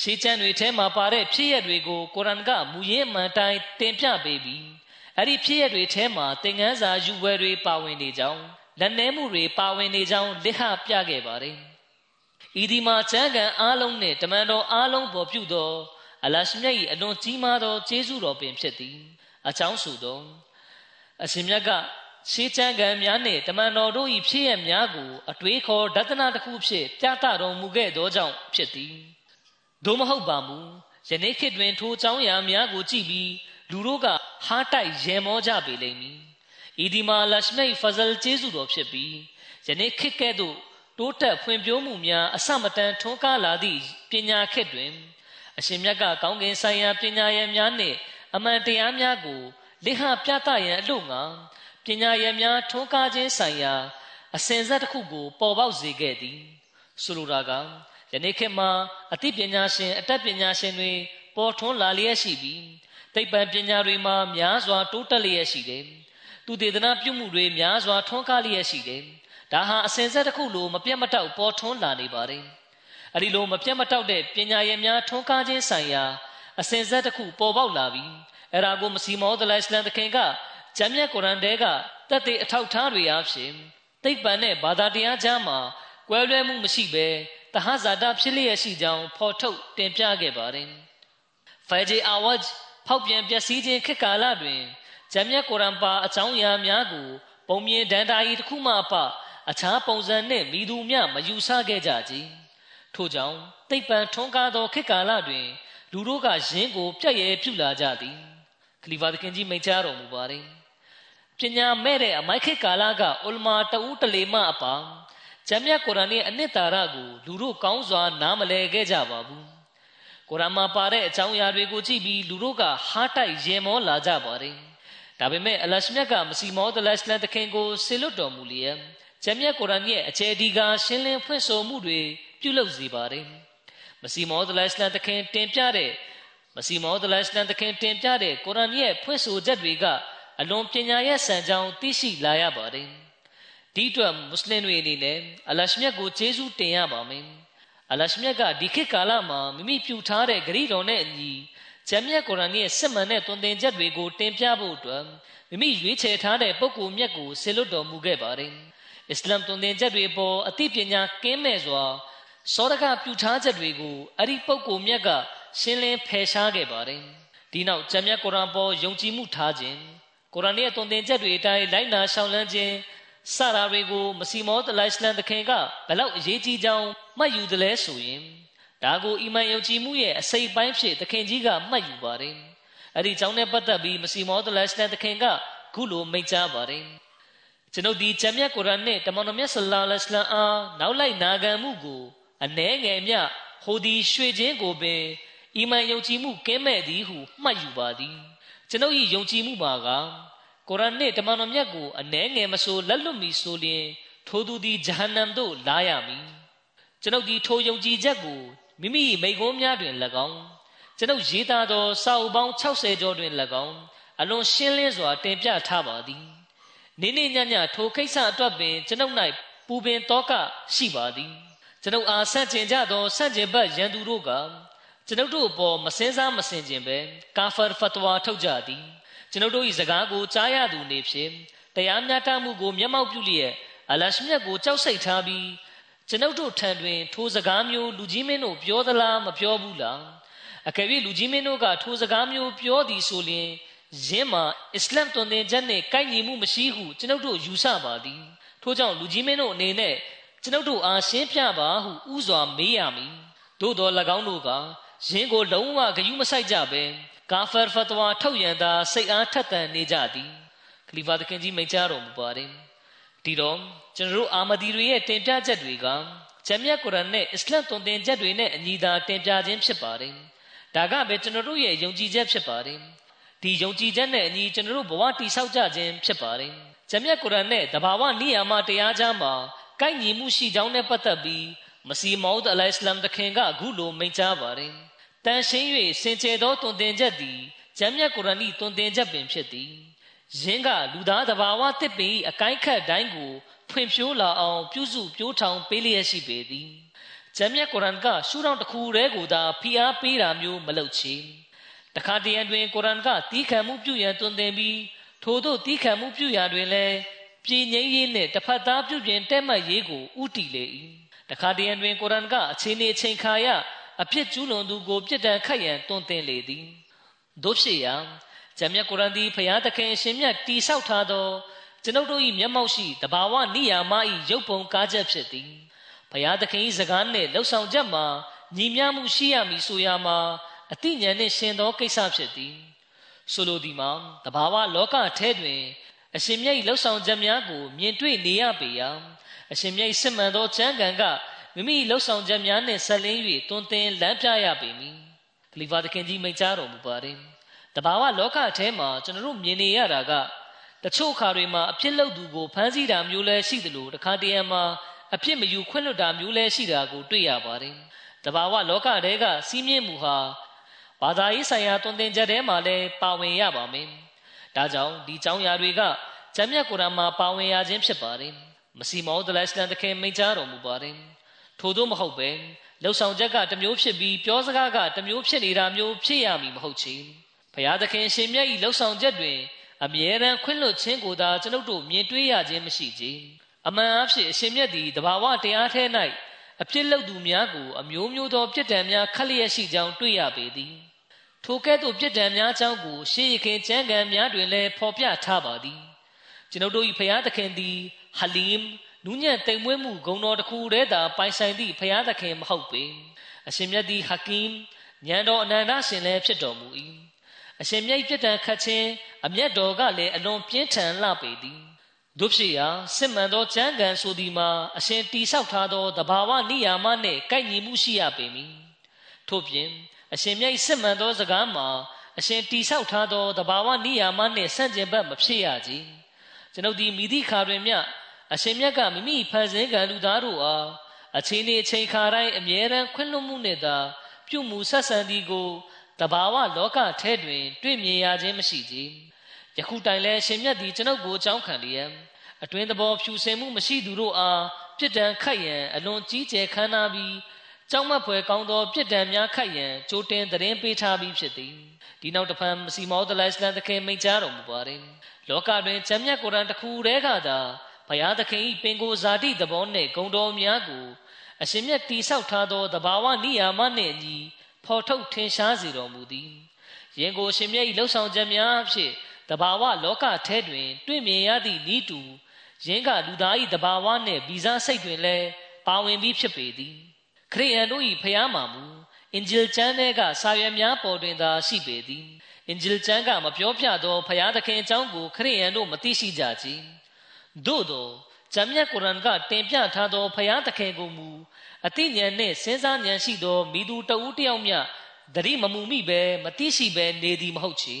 ရှေးကျမ်းတွေထဲမှာပါတဲ့ဖြစ်ရပ်တွေကိုကုရ်အန်ကမူရင်းမှန်တိုင်းတင်ပြပေးပြီးအဲ့ဒီဖြစ်ရပ်တွေထဲမှာသင်ခန်းစာယူပွဲတွေပါဝင်နေကြောင်းလက်နှဲမှုတွေပါဝင်နေကြောင်းလက်ဟပြခဲ့ပါတယ်။ဤဒီမှာချမ်းကန်အားလုံးနဲ့တမန်တော်အားလုံးပေါ်ပြုသောအလရှမြတ်၏အလွန်ကြီးမားသောကျေးဇူးတော်ပင်ဖြစ်သည်။အချောင်းဆိုသောအရှင်မြတ်ကရှေးချမ်းကန်များနှင့်တမန်တော်တို့၏ဖြစ်ရများကိုအတွေးခေါ်ဒသနာတစ်ခုဖြင့်ပြသတော်မူခဲ့သောကြောင့်ဖြစ်သည်။ သို့မဟုတ်ပါမူယနေ့ခေတ်တွင်ထိုအကြောင်းအရာများကိုကြည့်ပြီးလူတို့ကဟားတိုက်ရေမောကြပေလိမ့်မည်ဤဒီမာလရှမိတ်ဖဇလ်ကျေးဇူးတော်ဖြစ်ပြီးယနေ့ခေတ်ကဲ့သို့တိုးတက်ဖွံ့ဖြိုးမှုများအစမတန်ထွန်းကားလာသည့်ပညာခေတ်တွင်အရှင်မြတ်ကကောင်းကင်ဆိုင်ရာပညာရည်များနှင့်အမှန်တရားများကိုလိဟပြသရန်အလို့ငါပညာရည်များထွန်းကားခြင်းဆိုင်ရာအစဉ်ဆက်တစ်ခုကိုပေါ်ပေါက်စေခဲ့သည်ဆိုလိုတာက ယနေ့ခေတ်မှာအသိပညာရှင်အတတ်ပညာရှင်တွေပေါ်ထွန်းလာလျက်ရှိပြီးသိပ္ပံပညာတွေမှာများစွာတိုးတက်လျက်ရှိတယ်။သူတေသနာပြုမှုတွေများစွာထွန်းကားလျက်ရှိတယ်။ဒါဟာအစဉ်ဆက်တစ်ခုလိုမပြတ်မတောက်ပေါ်ထွန်းလာနေပါတယ်။အဲဒီလိုမပြတ်မတောက်တဲ့ပညာရည်များထွန်းကားခြင်းဆိုင်ရာအစဉ်ဆက်တစ်ခုပေါ်ပေါက်လာပြီးအဲဒါကိုမစီမောဒလိုင်စလန်တခင်ကဂျမ်းမြတ်ကုရ်အန်တဲကတက်တဲ့အထောက်ထားတွေအဖြစ်သိပ္ပံနဲ့ဘာသာတရားကြားမှာကွဲလွဲမှုမရှိဘဲ တဟဇာတာဖြစ်လျက်ရှိကြောင်းဖော်ထုတ်တင်ပြခဲ့ပါတယ်။ဖိုင်ဂျီအာဝတ်ဖောက်ပြန်ပျက်စီးခြင်းခေတ်ကာလတွင်ဂျမ်းမြတ်ကုရ်အန်ပါအကြောင်းအရာများကိုပုံမြင်ဒန်တာဤတစ်ခုမှအပအခြားပုံစံနှင့်မိသူမျှမယူဆခဲ့ကြကြ။ထို့ကြောင့်သိပ္ပံထွန်းကားသောခေတ်ကာလတွင်လူတို့ကယင်းကိုပြည့်ရဲပြုလာကြသည်။ခလီဖာသခင်ကြီးမိန့်ကြားတော်မူပါတယ်။ပညာမဲ့တဲ့အမိုက်ခေတ်ကာလကအူလမာတဦးတလေမအပါ ဂျမ်းမြတ်ကုရ်အန်ရဲ့အနှစ်သာရကိုလူတို့ကောင်းစွာ နားမလည်ခဲ့ကြပါဘူးကုရ်အာန်မှာပါတဲ့အကြောင်းအရာတွေကိုကြည့်ပြီးလူတို့ကဟားတိုက်ရင်မောလာကြပါတယ်။ဒါပေမဲ့အလရှမြတ်ကမစီမောဒလရှလန်တခင်ကိုဆေလွတ်တော်မူလျက်ဂျမ်းမြတ်ကုရ်အာန်ရဲ့အခြေအဒီကရှင်းလင်းဖွင့်ဆိုမှုတွေပြုလုပ်စေပါတယ်။မစီမောဒလရှလန်တခင်တင်ပြတဲ့မစီမောဒလရှလန်တခင်တင်ပြတဲ့ကုရ်အာန်ရဲ့ဖွင့်ဆိုချက်တွေကအလွန်ပညာရဲ့စံကြောင်းသိရှိလာရပါတယ်။ ဒီအတွက်မွတ်စလင်တွေအနေနဲ့အလရှမြတ်ကိုကျေးဇူးတင်ရပါမယ်။အလရှမြတ်ကဒီခေတ်ကာလမှာမိမိပြုထားတဲ့ဂရိတော်နဲ့အညီဂျမ်းမြတ်ကုရ်အာန်ရဲ့စစ်မှန်တဲ့သွန်သင်ချက်တွေကိုတင်ပြဖို့အတွက်မိမိရွေးချယ်ထားတဲ့ပုဂ္ဂိုလ်မြတ်ကိုဆေလွတ်တော်မူခဲ့ပါတယ်။အစ္စလာမ်သွန်သင်ချက်တွေပေါ်အသိပညာကင်းမဲ့စွာစောရကပြုထားချက်တွေကိုအဲ့ဒီပုဂ္ဂိုလ်မြတ်ကရှင်းလင်းဖယ်ရှားခဲ့ပါတယ်။ဒီနောက်ဂျမ်းမြတ်ကုရ်အာန်ပေါ်ယုံကြည်မှုထားခြင်းကုရ်အာန်ရဲ့သွန်သင်ချက်တွေအတိုင်းလိုက်နာရှောင်လန်းခြင်း စတာတွေကိုမစီမောတလိုင်စလန်သခင်ကဘလောက်အရေးကြီးကြောင်းမှတ်ယူတယ်လဲဆိုရင်ဒါကိုအီမန်ယုံကြည်မှုရဲ့အစိတ်ပိုင်းဖြစ်သခင်ကြီးကမှတ်ယူပါတယ်။အဲ့ဒီကြောင့်နဲ့ပတ်သက်ပြီးမစီမောတလိုင်စလန်သခင်ကခုလိုမိန့်ကြားပါတယ်။ကျွန်ုပ်ဒီဂျမ်မြတ်ကုရ်အာန်နဲ့တမန်တော်မြတ်ဆလ္လာလဟ်အလိုင်းအားနောက်လိုက်နာခံမှုကိုအနှဲငယ်မြဟိုဒီရွှေချင်းကိုပင်အီမန်ယုံကြည်မှုကင်းမဲ့သည်ဟုမှတ်ယူပါသည်ကျွန်ုပ်၏ယုံကြည်မှုပါက ကုရ်အာန်နှင့်တမန်တော်မြတ်ကိုအနှဲငယ်မဆိုလက်လွတ်မီဆိုလျင်ထိုသူသည်ဂျဟန္နမ်သို့လာရမည်ကျွန်ုပ်ဒီထိုယုံကြည်ချက်ကိုမိမိမိကုန်းများတွင်၎င်းကျွန်ုပ်ရေးသားသောစာအုပ်ပေါင်း60ကျော်တွင်၎င်းအလွန်ရှင်းလင်းစွာတင်ပြထားပါသည်နေ့နေ့ညညထိုကိစ္စအတွက်ပင်ကျွန်ုပ်၌ပူပင်တောကရှိပါသည်ကျွန်ုပ်အားဆန့်ကျင်ကြသောဆန့်ကျင်ဘက်ရန်သူတို့ကကျွန်ုပ်တို့အပေါ်မစင်းစားမစင်ကျင်ပဲကာဖာဖတ်တဝါထုတ်ကြသည် ကျွန်ုပ်တို့၏စကားကိုကြားရသူနေဖြင့်တရားမျှတမှုကိုမျက်မှောက်ပြုလျက်အလရှမြတ်ကိုကြောက်စိတ်ထားပြီးကျွန်ုပ်တို့ထံတွင် ထိုစကားမျိုးလူကြီးမင်းတို့ပြောသလားမပြောဘူးလားအကယ်၍လူကြီးမင်းတို့ကထိုစကားမျိုးပြောသည်ဆိုလျှင်ယင်းမှာအစ္စလမ်တွင်တင်ချက်နှင့်ကိုက်ညီမှုမရှိဟုကျွန်ုပ်တို့ယူဆပါသည်ထို့ကြောင့်လူကြီးမင်းတို့အနေနဲ့ကျွန်ုပ်တို့အားရှင်းပြပါဟုဥစွာမေးရမည်သို့တော်၎င်းတို့ကယင်းကိုလုံးဝဂယုမဆိုင်ကြပဲ ကာဖာဖတ်ဝါထုတ်ရန်သာစိတ်အားထက်သန်နေကြသည်ခလီဖာသခင်ကြီးမိန့်ကြားတော်မူပါတယ်ဒီတော့ကျွန်တော်တို့အာမဒီတွေရဲ့တင်ပြချက်တွေကဂျမ်မြတ်ကုရ်အာန်နဲ့အစ္စလာမ်သွန်သင်ချက်တွေနဲ့အညီသာတင်ပြခြင်းဖြစ်ပါတယ်ဒါကပဲကျွန်တော်တို့ရဲ့ယုံကြည်ချက်ဖြစ်ပါတယ်ဒီယုံကြည်ချက်နဲ့အညီကျွန်တော်တို့ဘဝတည်ဆောက်ကြခြင်းဖြစ်ပါတယ်ဂျမ်မြတ်ကုရ်အာန်နဲ့တဘာဝနိယာမတရားကြားမှာကိုက်ညီမှုရှိကြောင်းနဲ့ပတ်သက်ပြီးမစီမောဒ်အလိုင်စလမ်တခင်ကအခုလိုမိန့်ကြားပါတယ် တန်ရှင်း၍စင်ကြယ်သောသွန်သင်ချက်သည်ဂျမ်းမြတ်ကုရ်အာန်၏သွန်သင်ချက်ပင်ဖြစ်သည်ယင်းကလူသားတဘာဝတစ်ပင်၏အကိုင်းခတ်တိုင်းကိုဖွင့်ဖြိုးလာအောင်ပြုစုပြိုးထောင်ပေးလျက်ရှိပေသည်ဂျမ်းမြတ်ကုရ်အာန်ကရှုထောင့်တစ်ခုတည်းကိုသာဖိအားပေးတာမျိုးမလုပ်ချေတခါတရံတွင်ကုရ်အာန်ကတီးခံမှုပြုရန်သွန်သင်ပြီးထို့သောတီးခံမှုပြုရာတွင်လည်းပြည်ငြိမ်းရေးနှင့်တစ်ဖက်သားပြုပြင်တဲ့မှတ်ရေးကိုဥတီလေ၏တခါတရံတွင်ကုရ်အာန်ကအခြေအနေချိန်ခါရ အဖြစ်ကျူးလွန်သူကိုပြစ်ဒဏ်ခတ်ရန်တွန်းတင်လေသည်တို့ဖြစ်ရာဂျမ်းမြတ်ကုရ်အာန်သည်ဖျားသခင်အရှင်မြတ်တိဆောက်ထားသောကျွန်ုပ်တို့၏မျက်မှောက်ရှိတဘာဝနိယာမ၏ရုပ်ပုံကားချက်ဖြစ်သည်ဖျားသခင်၏စကားနှင့်လှုပ်ဆောင်ချက်မှာညီမျှမှုရှိရမည်ဆိုရာမှာအတိညာနှင့်ရှင်သောကိစ္စဖြစ်သည်ဆိုလိုသည်မှာတဘာဝလောကထဲတွင် အရှင်မြတ်၏လှုပ်ဆောင်ချက်များကိုမြင်တွေ့နေရပေရာအရှင်မြတ်၏စစ်မှန်သောချမ်းကန်က မိမိလှုပ်ဆောင်ချက်များနှင့်ဆက်လင်း၍တွင်တင်လမ်းပြရပေမည်ခလီဖာသခင်ကြီးမိန့်ကြားတော်မူပါတယ်တဘာဝလောကအထဲမှာကျွန်တော်တို့မြင်နေရတာကတချို့ခါတွေမှာအဖြစ်လုပ်သူကိုဖမ်းဆီးတာမျိုးလဲရှိသလိုတခါတရံမှာအဖြစ်မယူခွင့်လွတ်တာမျိုးလဲရှိတာကိုတွေ့ရပါတယ်တဘာဝလောကတဲကစီးမြင့်မှုဟာဘာသာရေးဆိုင်ရာတွင်တင်ချက်ထဲမှာလည်းပါဝင်ရပါမယ်ဒါကြောင့်ဒီကြောင်းရာတွေကဂျမ်းမြတ်ကုရ်အာန်မှာပါဝင်ရခြင်းဖြစ်ပါတယ်မစီမောဒလစ်လန်တခင်မိန့်ကြားတော်မူပါတယ် ထို့သောမဟုတ်ပဲလှုပ်ဆောင်ချက်ကတမျိုးဖြစ်ပြီးပြောစကားကတမျိုးဖြစ်နေတာမျိုးဖြစ်ရမည်မဟုတ်ချေဘုရားသခင်ရှင်မြတ်၏လှုပ်ဆောင်ချက်တွင်အမြဲတမ်းခွင့်လွှတ်ခြင်းကိုသာကျွန်ုပ်တို့မြင်တွေ့ရခြင်းမရှိကြအမှန်အဖြစ်အရှင်မြတ်သည်တဘာဝတရားထဲ၌အပြစ်လုပ်သူများကိုအမျိုးမျိုးသောပြစ်ဒဏ်များခက်လျက်ရှိကြောင်းတွေ့ရပေသည်ထိုကဲ့သို့ပြစ်ဒဏ်များအကြောင်းကိုရှေးရခင်ကျမ်းဂန်များတွင်လည်းဖော်ပြထားပါသည်ကျွန်ုပ်တို့၏ဘုရားသခင်သည်ဟလီမ် နူးညံ့တိမ်မွေးမှုဂုဏ်တော်တစ်ခုတည်းသာပိုင်ဆိုင်သည့်ဘုရားသခင်မဟုတ်ပေအရှင်မြတ်သည်ဟကီမ်ဉာဏ်တော်အနန္တရှင်လည်းဖြစ်တော်မူ၏အရှင်မြတ်ပြစ်ဒဏ်ခတ်ခြင်းအမျက်တော်ကလည်းအလွန်ပြင်းထန်လှပေသည်တို့ဖြစ်ရာစစ်မှန်သောကျမ်းဂန်ဆိုသည်မှာအရှင်တိဆောက်ထားသောတဘာဝနိယာမနှင့်ကိုက်ညီမှုရှိရပေမည်ထို့ပြင်အရှင်မြတ်စစ်မှန်သောစကားမှာအရှင်တိဆောက်ထားသောတဘာဝနိယာမနှင့်ဆန့်ကျင်ဘက်မဖြစ်ရကြကျွန်ုပ်ဒီမိသည့်ခါတွင်မြ အရှင်မြတ်ကမိမိဖန်ဆင်းကံလူသားတို့အားအချိန်နေအချိန်ခါတိုင်းအမြဲတမ်းခွင့်လွှတ်မှုနှင့်သာပြုမှုဆက်ဆံသည်ကိုတဘာဝလောကထဲတွင် တွေ့မြင်ရခြင်းမရှိကြယခုတိုင်လဲရှင်မြတ်သည်ကျွန်ုပ်ကိုအကြောင်းခံလျက်အတွင်သဘောဖြူစင်မှုမရှိသူတို့အားပြစ်ဒဏ်ခတ်ရန်အလွန်ကြီးကျယ်ခမ်းနားပြီးကြောက်မက်ဖွယ်ကောင်းသောပြစ်ဒဏ်များခတ်ရန်ကြိုတင်သတင်းပေးထားပြီးဖြစ်သည်ဒီနောက်တစ်ဖန်မစီမောဒလိုင်စလန်တခင်မိန့်ကြားတော်မူပါတယ်လောကတွင်ဂျမ်းမြတ်ကုရ်အာန်တစ်ခုတည်းကသာ ဘုရားသခင်၏ပင်ကိုယ်ဇာတိသဘောနှင့်ဂုံတော်များကိုအရှင်မြတ်တိဆောက်ထားသောတဘာဝနိယာမနှင့်အညီဖော်ထုတ်ထင်ရှားစေတော်မူသည်ယင်ကိုရှင်မြတ်၏လှုပ်ဆောင်ချက်များဖြင့်တဘာဝလောကထဲတွင် တွေ့မြင်ရသည့်ဤတူယင်ကလူသား၏တဘာဝနှင့်ဗီဇစိတ်တွင်လည်းပါဝင်ပြီးဖြစ်ပေသည်ခရိယန်တို့၏ဖျားမှာမူအင်ဂျယ်ကျမ်းထဲကစာရွက်များပေါ်တွင်သာရှိပေသည်အင်ဂျယ်ကျမ်းကမပြောပြသောဖျားသခင်အကြောင်းကိုခရိယန်တို့မသိရှိကြကြ သို့သောဂျမ်းမြတ်ကုရ်အာန်ကတင်ပြထားသောဖျားသခင်ကိုမူအသိဉာဏ်နှင့်စဉ်းစားဉာဏ်ရှိသောမိသူတဦးတယောက်မျှတတိမမူမိပဲမသိရှိပဲနေသည်မဟုတ်ချေ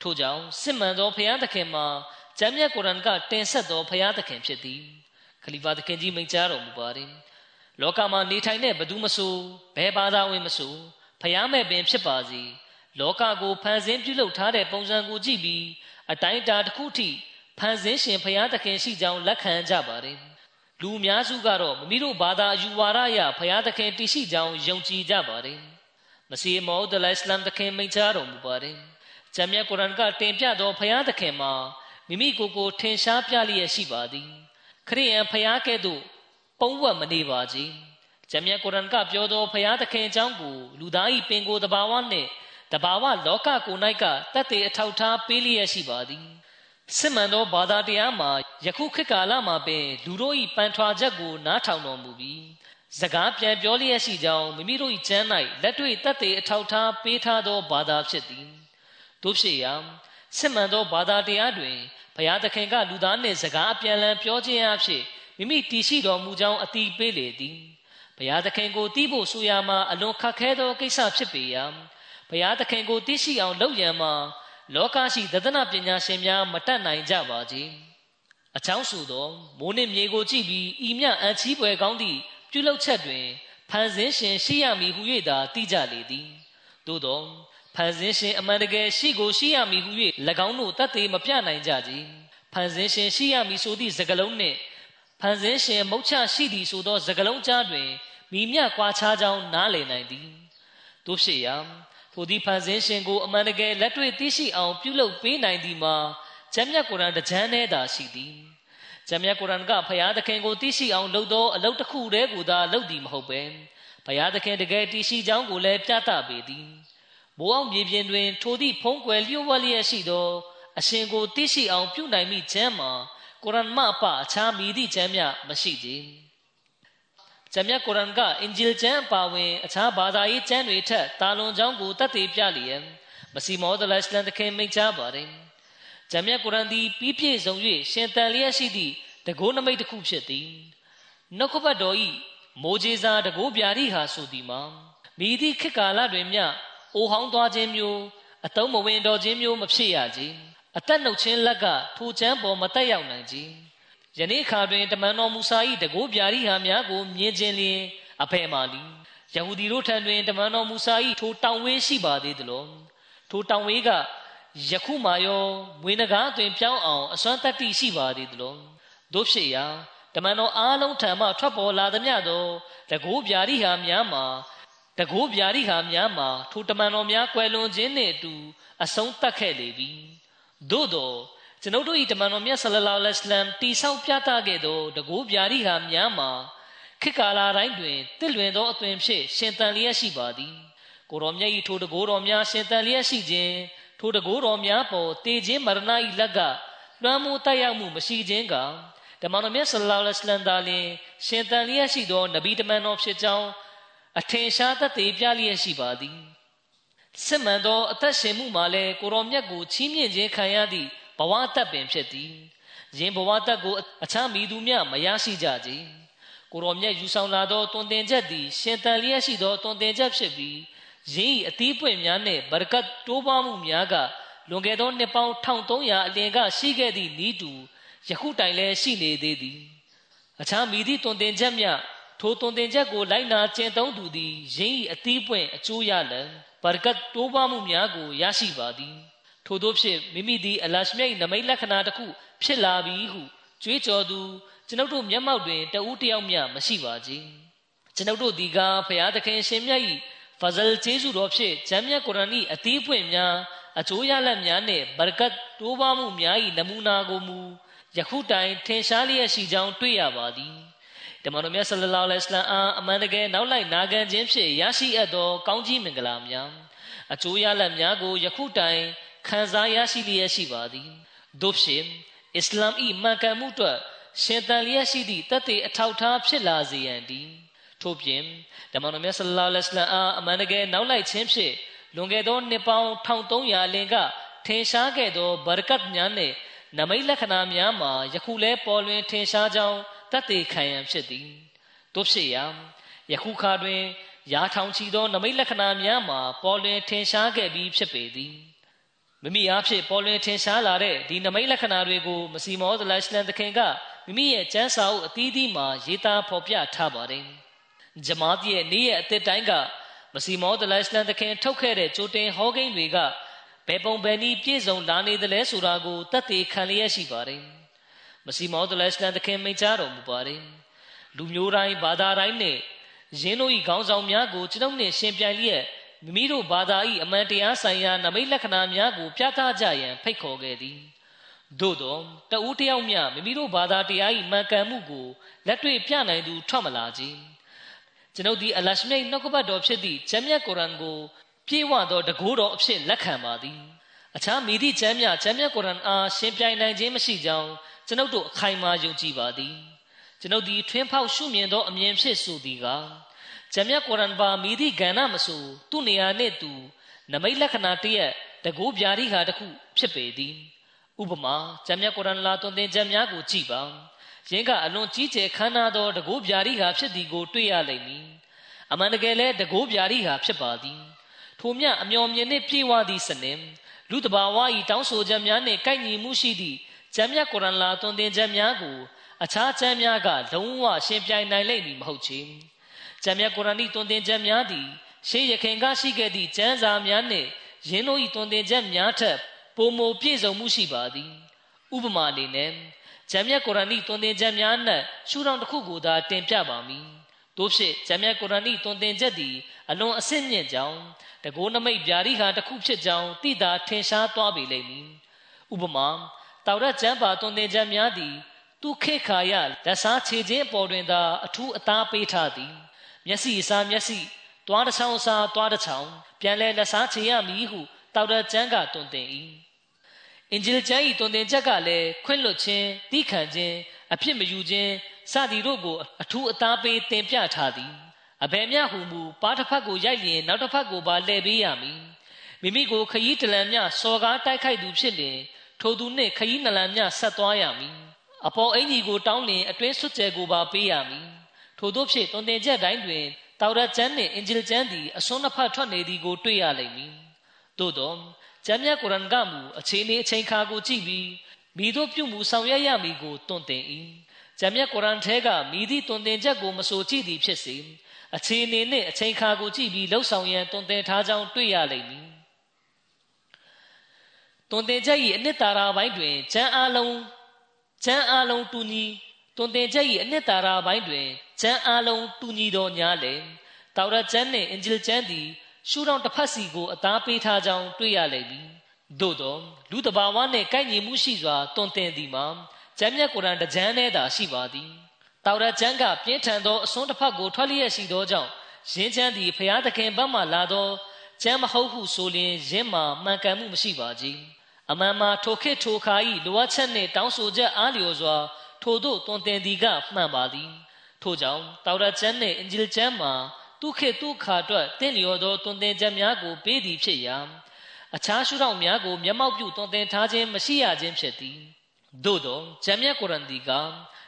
ထို့ကြောင့်စစ်မှန်သောဖျားသခင်မှာဂျမ်းမြတ်ကုရ်အာန်ကတင်ဆက်သောဖျားသခင်ဖြစ်သည်ခလီဖာသခင်ကြီးမိန့်ကြားတော်မူပါတယ်လောကမှာနေထိုင်တဲ့ဘသူမဆိုဘယ်ဘာသာဝင်မဆိုဖျားမဲ့ပင်ဖြစ်ပါစေလောကကိုဖန်ဆင်းပြုလုပ်ထားတဲ့ပုံစံကိုကြည့်ပြီးအတိုင်းအတာတစ်ခုထိ ဖန်ဆင်းရှင်ဖျားသခင်ရှိကြောင်းလက်ခံကြပါတယ်လူအများစုကတော့မမီတို့ဘာသာအယူဝါဒအရဖျားသခင်တည်ရှိကြောင်းယုံကြည်ကြပါတယ်မစီမောဒ်လအစ္စလမ်သခင်မိန့်ကြားတော်မူပါတယ်ဂျမ်းမြတ်ကုရ်အာန်ကတင်ပြသောဖျားသခင်မှာမိမိကိုယ်ကိုထင်ရှားပြလျက်ရှိပါသည်ခရိယန်ဖျားကဲ့သို့ပုံဝတ်မနေပါကြီးဂျမ်းမြတ်ကုရ်အာန်ကပြောသောဖျားသခင်အကြောင်းကိုလူသား၏ပင်ကိုယ်တဘာဝနှင့်တဘာဝလောကကို၌ကတတ်တဲ့အထောက်ထားပေးလျက်ရှိပါသည် စစ်မှန်သောဘာသာတရားမှာယခုခေတ်ကာလမှာပင်လူတို့၏ပန်ထွာချက်ကိုနားထောင်တော်မူပြီးစကားပြန်ပြောလျက်ရှိကြောင်းမိမိတို့၏ကျမ်း၌လက်တွေ့တတ်တဲ့အထောက်ထားပေးထားသောဘာသာဖြစ်သည်တို့ဖြစ်ရာစစ်မှန်သောဘာသာတရားတွင်ဘုရားသခင်ကလူသားနှင့်စကားအပြန်အလှန်ပြောခြင်းအဖြစ်မိမိတည်ရှိတော်မူကြောင်းအတိပေးလေသည်ဘုရားသခင်ကိုတီးဖို့ဆိုရမှာအလွန်ခက်ခဲသောကိစ္စဖြစ်ပေရာဘုရားသခင်ကိုသိရှိအောင်လုပ်ရန်မှာ လောကရှိသဒ္ဒနာပညာရှင်များမတတ်နိုင်ကြပါကြ။အချောင်းဆိုသောမိုးနှင့်မြေကိုကြည့်ပြီးဤမြအန်ချီးပွဲကောင်းသည့်ပြုလုပ်ချက်တွင်ဖန်ဆင်းရှင်ရှိရမည်ဟု၍သာသိကြလေသည်။သို့သောဖန်ဆင်းရှင်အမှန်တကယ်ရှိကိုရှိရမည်ဟု၍၎င်းတို့တတ်သေးမပြနိုင်ကြကြ။ဖန်ဆင်းရှင်ရှိရမည်ဆိုသည့်စကားလုံးနှင့်ဖန်ဆင်းရှင်မုတ်ချရှိသည်ဆိုသောစကားလုံးကြားတွင်မိမြကွာခြားကြောင်းနားလည်နိုင်သည်။တို့ဖြစ်ရာ ထိုဒီဖန်ဆင်းရှင်ကိုအမှန်တကယ်လက်တွေ့သိရှိအောင်ပြုလုပ်ပေးနိုင်သည်မှာဂျမ်းမြတ်ကုရ်အာန်တစ်ချမ်းနဲ့သာရှိသည်ဂျမ်းမြတ်ကုရ်အာန်ကဖျားသခင်ကိုသိရှိအောင်လုပ်သောအလုပ်တစ်ခုတည်းကိုသာလုပ်သည်မဟုတ်ပဲဖျားသခင်တကယ်သိရှိကြောင်းကိုလည်းပြသပေသည်မိုးအောင်မြေပြင်တွင် ထိုသည့်ဖုံးကွယ်လျှို့ဝှက်လျက်ရှိသောအရှင်ကိုသိရှိအောင်ပြုနိုင်မိခြင်းမှာကုရ်အာန်မှအပအခြားမိသည့်ကျမ်းမြမရှိသေး ဂျမ်မြတ်ကုရ်အာန်ကအင်ဂျီလ်ကျမ်းပါဝင်အခြားဘာသာရေးကျမ်းတွေထက်တာလွန်ကြောင်းကိုတတ်သိပြလျက်မစီမောဒ်လစ်လန်တခင်မိန့်ကြားပါတယ်ဂျမ်မြတ်ကုရ်အာန်သည်ပြီးပြည့်စုံ၍ရှင်တန်လျက်ရှိသည့်တကိုးနမိတ်တစ်ခုဖြစ်သည်နှုတ်ကပတ်တော်ဤမိုးကြီးစားတကိုးပြာရီဟာဆိုသည်မှာမိသည့်ခေတ်ကာလတွင်မြအိုဟောင်းသွားခြင်းမျိုးအတုံးမဝင်တော်ခြင်းမျိုးမဖြစ်ရကြအသက်နှုတ်ခြင်းလက်ကထိုချမ်းပေါ်မတက်ရောက်နိုင်ကြ ယနေ့ခါတွင်တမန်တော်မူဆာ၏တကိုးပြာရီဟာများကိုမြင်ခြင်းလျင်အဖယ်မာလီယဟူဒီတို့ထံတွင်တမန်တော်မူဆာ၏ထိုတောင်ဝေးရှိပါသေးသလိုထိုတောင်ဝေးကယခုမှရောမွေးနဂါတွင်ပြောင်းအောင်အစွမ်းတတ္တိရှိပါသေးသလိုတို့ဖြစ်ရာတမန်တော်အားလုံးထံမှထွက်ပေါ်လာသည်မြသောတကိုးပြာရီဟာများမှာတကိုးပြာရီဟာများမှာထိုတမန်တော်များကွယ်လွန်ခြင်းနှင့်အတူအဆုံးသတ်ခဲ့လေပြီသို့သော ကျွန်ုပ်တို့၏တမန်တော်မြတ်ဆလလောလဟ်အလမ်တိဆောက်ပြသခဲ့သောတကူပြာရိဟာများမှာခေတ်ကာလတိုင်းတွင်တည်လွင်သောအသွင်ဖြင့်ရှင်တန်လျက်ရှိပါသည်ကိုတော်မြတ်၏ထိုတကူတော်များရှင်တန်လျက်ရှိခြင်းထိုတကူတော်များပေါ်တည်ခြင်းမရဏ၏လက်ကလွှမ်းမိုးတိုက်ရောက်မှုမရှိခြင်းကတမန်တော်မြတ်ဆလလောလဟ်အလမ်သာလျှင်ရှင်တန်လျက်ရှိသောနဗီတမန်တော်ဖြစ်ကြောင်းအထင်ရှားသက်သေပြလျက်ရှိပါသည်စစ်မှန်သောအသက်ရှင်မှုမှာလည်းကိုတော်မြတ်ကိုချီးမြှင့်ခြင်းခံရသည့် ဘဝတက်ပင်ဖြစ်သည်ယင်ဘဝတက်ကိုအခြားမိသူမြမရရှိကြကြကိုရောမြတ်ယူဆောင်လာသောတွင်တင်ချက်သည်ရှင်တန်လျက်ရှိသောတွင်တင်ချက်ဖြစ်ပြီးယင်း၏အသီးပွင့်များနှင့်ဘရကတ်တိုးပွားမှုများကလွန်ခဲ့သောနှစ်ပေါင်း1300အလင်ကရှိခဲ့သည့်ဤတူယခုတိုင်လည်းရှိနေသေးသည်အခြားမိသည့်တွင်တင်ချက်မြထိုတွင်တင်ချက်ကိုလိုက်နာကျင့်သုံးသူသည်ယင်း၏အသီးပွင့်အကျိုးရလံဘရကတ်တိုးပွားမှုများကိုရရှိပါသည် ထို့သောဖြင့်မိမိသည်အလရှမြတ်၏နမိတ်လက္ခဏာတစ်ခုဖြစ်လာပြီဟုကြွေးကြော်သူကျွန်ုပ်တို့မျက်မှောက်တွင်တဦးတယောက်မျှမရှိပါကြကျွန်ုပ်တို့ဒီကဖရာသခင်ရှင်မြတ်၏ဖဇလ်ကျေးဇူးတော်ဖြင့်ဂျမ်းမြတ်ကုရ်အာန်၏အသီးပွင့်များအကျိုးရလဒ်များနှင့်ဘရကတ်တိုးပွားမှုများ၏နမူနာကိုမူယခုတိုင်ထင်ရှားလျက်ရှိကြောင်းတွေ့ရပါသည်တမန်တော်မြတ်ဆလလောလဟ်အလัยဟိအားအမှန်တကယ်နောက်လိုက်နာခံခြင်းဖြင့်ရရှိအပ်သောကောင်းကြီးမင်္ဂလာများအကျိုးရလဒ်များကိုယခုတိုင် ခံစားရရှိလျက်ရှိပါသည်တို့ဖြင့်အစ္စလာမ်၏မှန်ကန်မှုအတွက်ရှင်တန်လျက်ရှိသည့်တသက်အထောက်ထားဖြစ်လာစေရန်တည်းထို့ပြင်ဓမ္မတော်မြတ်ဆလ္လာလဟ်အလိုင်းအားအမှန်တကယ်နောက်လိုက်ခြင်းဖြင့်လွန်ခဲ့သောနှစ်ပေါင်း1300လင်ကထင်ရှားခဲ့သောဘရကတ်များနှင့်နမိတ်လက္ခဏာများမှာယခုလဲပေါ်လွင်ထင်ရှားကြောင်းတတ်သိခံရန်ဖြစ်သည်တို့ဖြစ်ရာယခုခါတွင် ရာထောင်ချီသောနမိတ်လက္ခဏာများမှာပေါ်လွင်ထင်ရှားခဲ့ပြီးဖြစ်ပေသည် မိမိအားဖြင့်ပေါ်လွင်ထင်ရှားလာတဲ့ဒီနမိတ်လက္ခဏာတွေကိုမစီမောဒလရှလန်တခင်ကမိမိရဲ့ကျမ်းစာအုပ်အသီးသီးမှာရေးသားဖော်ပြထားပါတယ်ဂျမားတ်ရဲ့နေ့ရက်အသက်တိုင်းကမစီမောဒလရှလန်တခင်ထုတ်ခဲ့တဲ့ကြိုတင်ဟောကိန်းတွေကဘယ်ပုံဘယ်နည်းပြည့်စုံလာနေသလဲဆိုတာကိုတတ်သိခံလျက်ရှိပါတယ်မစီမောဒလရှလန်တခင်မိန့်ကြားတော်မူပါတယ်လူမျိုးတိုင်းဘာသာတိုင်းနဲ့ယင်းတို့၏ခေါင်းဆောင်များကိုကျွန်ုပ်နှင့်ရှင်ပြိုင်လျက် မိမိတို့ဘာသာ၏အမှန်တရားဆိုင်ရာနမိတ်လက္ခဏာများကိုပြသကြရန်ဖိတ်ခေါ်ခဲ့သည်သို့သောတဦးတယောက်မျှမိမိတို့ဘာသာတရား၏မှန်ကန်မှုကိုလက်တွေ့ပြနိုင်သူထွက်မလာခြင်းကျွန်ုပ်သည်အလရှမိတ်နှုတ်ကပတ်တော်ဖြစ်သည့်ဂျမ်းမြတ်ကုရ်အန်ကိုပြေဝသောတကိုးတော်အဖြစ်လက်ခံပါသည်အခြားမိသည့်ဂျမ်းမြတ်ဂျမ်းမြတ်ကုရ်အန်အားရှင်ပြိုင်နိုင်ခြင်းမရှိကြောင်းကျွန်ုပ်တို့အခိုင်အမာယုံကြည်ပါသည်ကျွန်ုပ်သည်ထွင်းဖောက်ရှုမြင်သောအမြင်ဖြစ်ဆိုသည်က ဂျမ်းမြတ်ကုရ်အန်ပါမိသည့်ကဏ္ဍမဆိုသူ့နေရာနှင့်သူနမိတ်လက္ခဏာတရက်တကူဗျာဒိဟာတစ်ခုဖြစ်ပေသည်ဥပမာဂျမ်းမြတ်ကုရ်အန်လာသွန်သင်ချက်များကိုကြည့်ပါယင်းကအလွန်ကြီးကျယ်ခမ်းနားသောတကူဗျာဒိဟာဖြစ်သည်ကိုတွေ့ရလိမ့်မည်အမှန်တကယ်လဲတကူဗျာဒိဟာဖြစ်ပါသည်ထိုမြအမျော်မြင်နှင့်ပြေဝသည့်စနင်လူတဘာဝ၏တောင်းဆိုချက်များနှင့်ကိုက်ညီမှုရှိသည့်ဂျမ်းမြတ်ကုရ်အန်လာသွန်သင်ချက်များကိုအခြားကျမ်းများကလုံးဝရှင်းပြနိုင်လိမ့်မည်မဟုတ်ချေ ကျမ်းမြတ်ကုရ်အာန်၏တွင်တင်ချက်များသည်ရှေးရခင်ကရှိခဲ့သည့်ကျမ်းစာများနှင့်ယင်းတို့၏တွင်တင်ချက်များထက်ပိုမိုပြည့်စုံမှုရှိပါသည်ဥပမာအနေနဲ့ကျမ်းမြတ်ကုရ်အာန်၏တွင်တင်ချက်များ၌ရှုထောင့်တစ်ခုကိုသာတင်ပြပါမည်တို့ဖြစ်ကျမ်းမြတ်ကုရ်အာန်၏တွင်တင်ချက်သည်အလွန်အဆင့်မြင့်ကြောင်းတကိုးနမိတ်ဗျာဒိဟာတစ်ခုဖြစ်ကြောင်းသိတာထင်ရှားသွားပေလိမ့်မည်ဥပမာတောက်ရကျမ်းပါတွင်တင်ချက်များသည်သူခေခါရလက်စားခြေချင်းပေါ်တွင်သာအထူးအသားပေးထားသည် မျက်စိအစားမျက်စိသွားတစ်ချောင်းအစားသွားတစ်ချောင်းပြန်လဲလက်စားခြေရမည်ဟုတောက်တဲ့ကျမ်းကတွင်တင်၏အင်ဂျီလ်ကျမ်း၏တွင်တင်ချက်ကလည်းခွင့်လွတ်ခြင်းတိခံခြင်းအဖြစ်မယူခြင်းစသည်တို့ကိုအထူးအသားပေးတင်ပြထားသည်အဘယ်မျှဟုမူပါတစ်ဖက်ကိုရိုက်ရင်နောက်တစ်ဖက်ကိုပါလှည့်ပေးရမည်မိမိကိုခရီးတလန်မြစော်ကားတိုက်ခိုက်သူဖြစ်လျင်ထိုသူနှင့်ခရီးနလန်မြဆက်သွားရမည်အပေါ်အင်ကြီးကိုတောင်းလင်အတွင်းဆွတ်ကျဲကိုပါပေးရမည် ထို့သောဖြင့်တွင်တင်ချက်တိုင်းတွင်တောက်ရကျမ်းနှင့်အင်ဂျီလ်ကျမ်းသည်အစွန်းနှစ်ဖက်ထွက်နေသည်ကိုတွေ့ရလိမ့်မည်သို့သောကျမ်းမြတ်ကုရ်အန်ကမူအခြေအနေအချိန်ခါကိုကြည့်ပြီးမိတို့ပြုမှုဆောင်ရွက်ရမည်ကိုတွင်တင်၏ကျမ်းမြတ်ကုရ်အန်ထဲကမိသည့်တွင်တင်ချက်ကိုမဆိုကြည့်သည်ဖြစ်စေအခြေအနေနှင့်အချိန်ခါကိုကြည့်ပြီးလှုပ်ဆောင်ရန်တွင်တင်ထားကြောင်းတွေ့ရလိမ့်မည်တွင်တင်ချက်၏အနှစ်သာရပိုင်းတွင်ကျမ်းအလုံးကျမ်းအလုံးတူညီ တွင်တင်ချက်၏အနှစ်သာရပိုင်းတွင်ကျမ်းအလုံးတူညီတော်ညာလေတောက်ရကျမ်းနှင့်အင်ဂျီလ်ကျမ်းသည်ရှုထောင့်တစ်ဖက်စီကိုအသားပေးထားကြောင်းတွေ့ရလိမ့်မည်သို့သောလူတဘာဝနှင့်ကိုက်ညီမှုရှိစွာတွင်တင်သည်မှာကျမ်းမြတ်ကုရ်အန်တကြမ်းနဲ့သာရှိပါသည်တောက်ရကျမ်းကပြင်းထန်သောအစွန်းတစ်ဖက်ကိုထွက်လျက်ရှိသောကြောင့်ယင်းချမ်းသည်ဖျားသခင်ဘက်မှလာသောကျမ်းမဟုတ်ဟုဆိုလျင်ယင်းမှာမှန်ကန်မှုမရှိပါကြီးအမှန်မှာထိုခေတ်ထိုခါ၏လိုအပ်ချက်နှင့်တောင်းဆိုချက်အားလျော်စွာ ထိုတို့တွင်တင်သည်ကမှန်ပါသည်ထို့ကြောင့်တောက်ရကျမ်းနှင့်အင်ဂျီလ်ကျမ်းမှာသူခေတ်သူခါအတွက်တင့်လျော်သောတွင်တင်ချက်များကိုပေးသည်ဖြစ်ရာအခြားရှုထောင့်များကိုမျက်မှောက်ပြုတွင်တင်ထားခြင်းမရှိရခြင်းဖြစ်သည်သို့သောကျမ်းမြတ်ကုရ်အန်ဒီက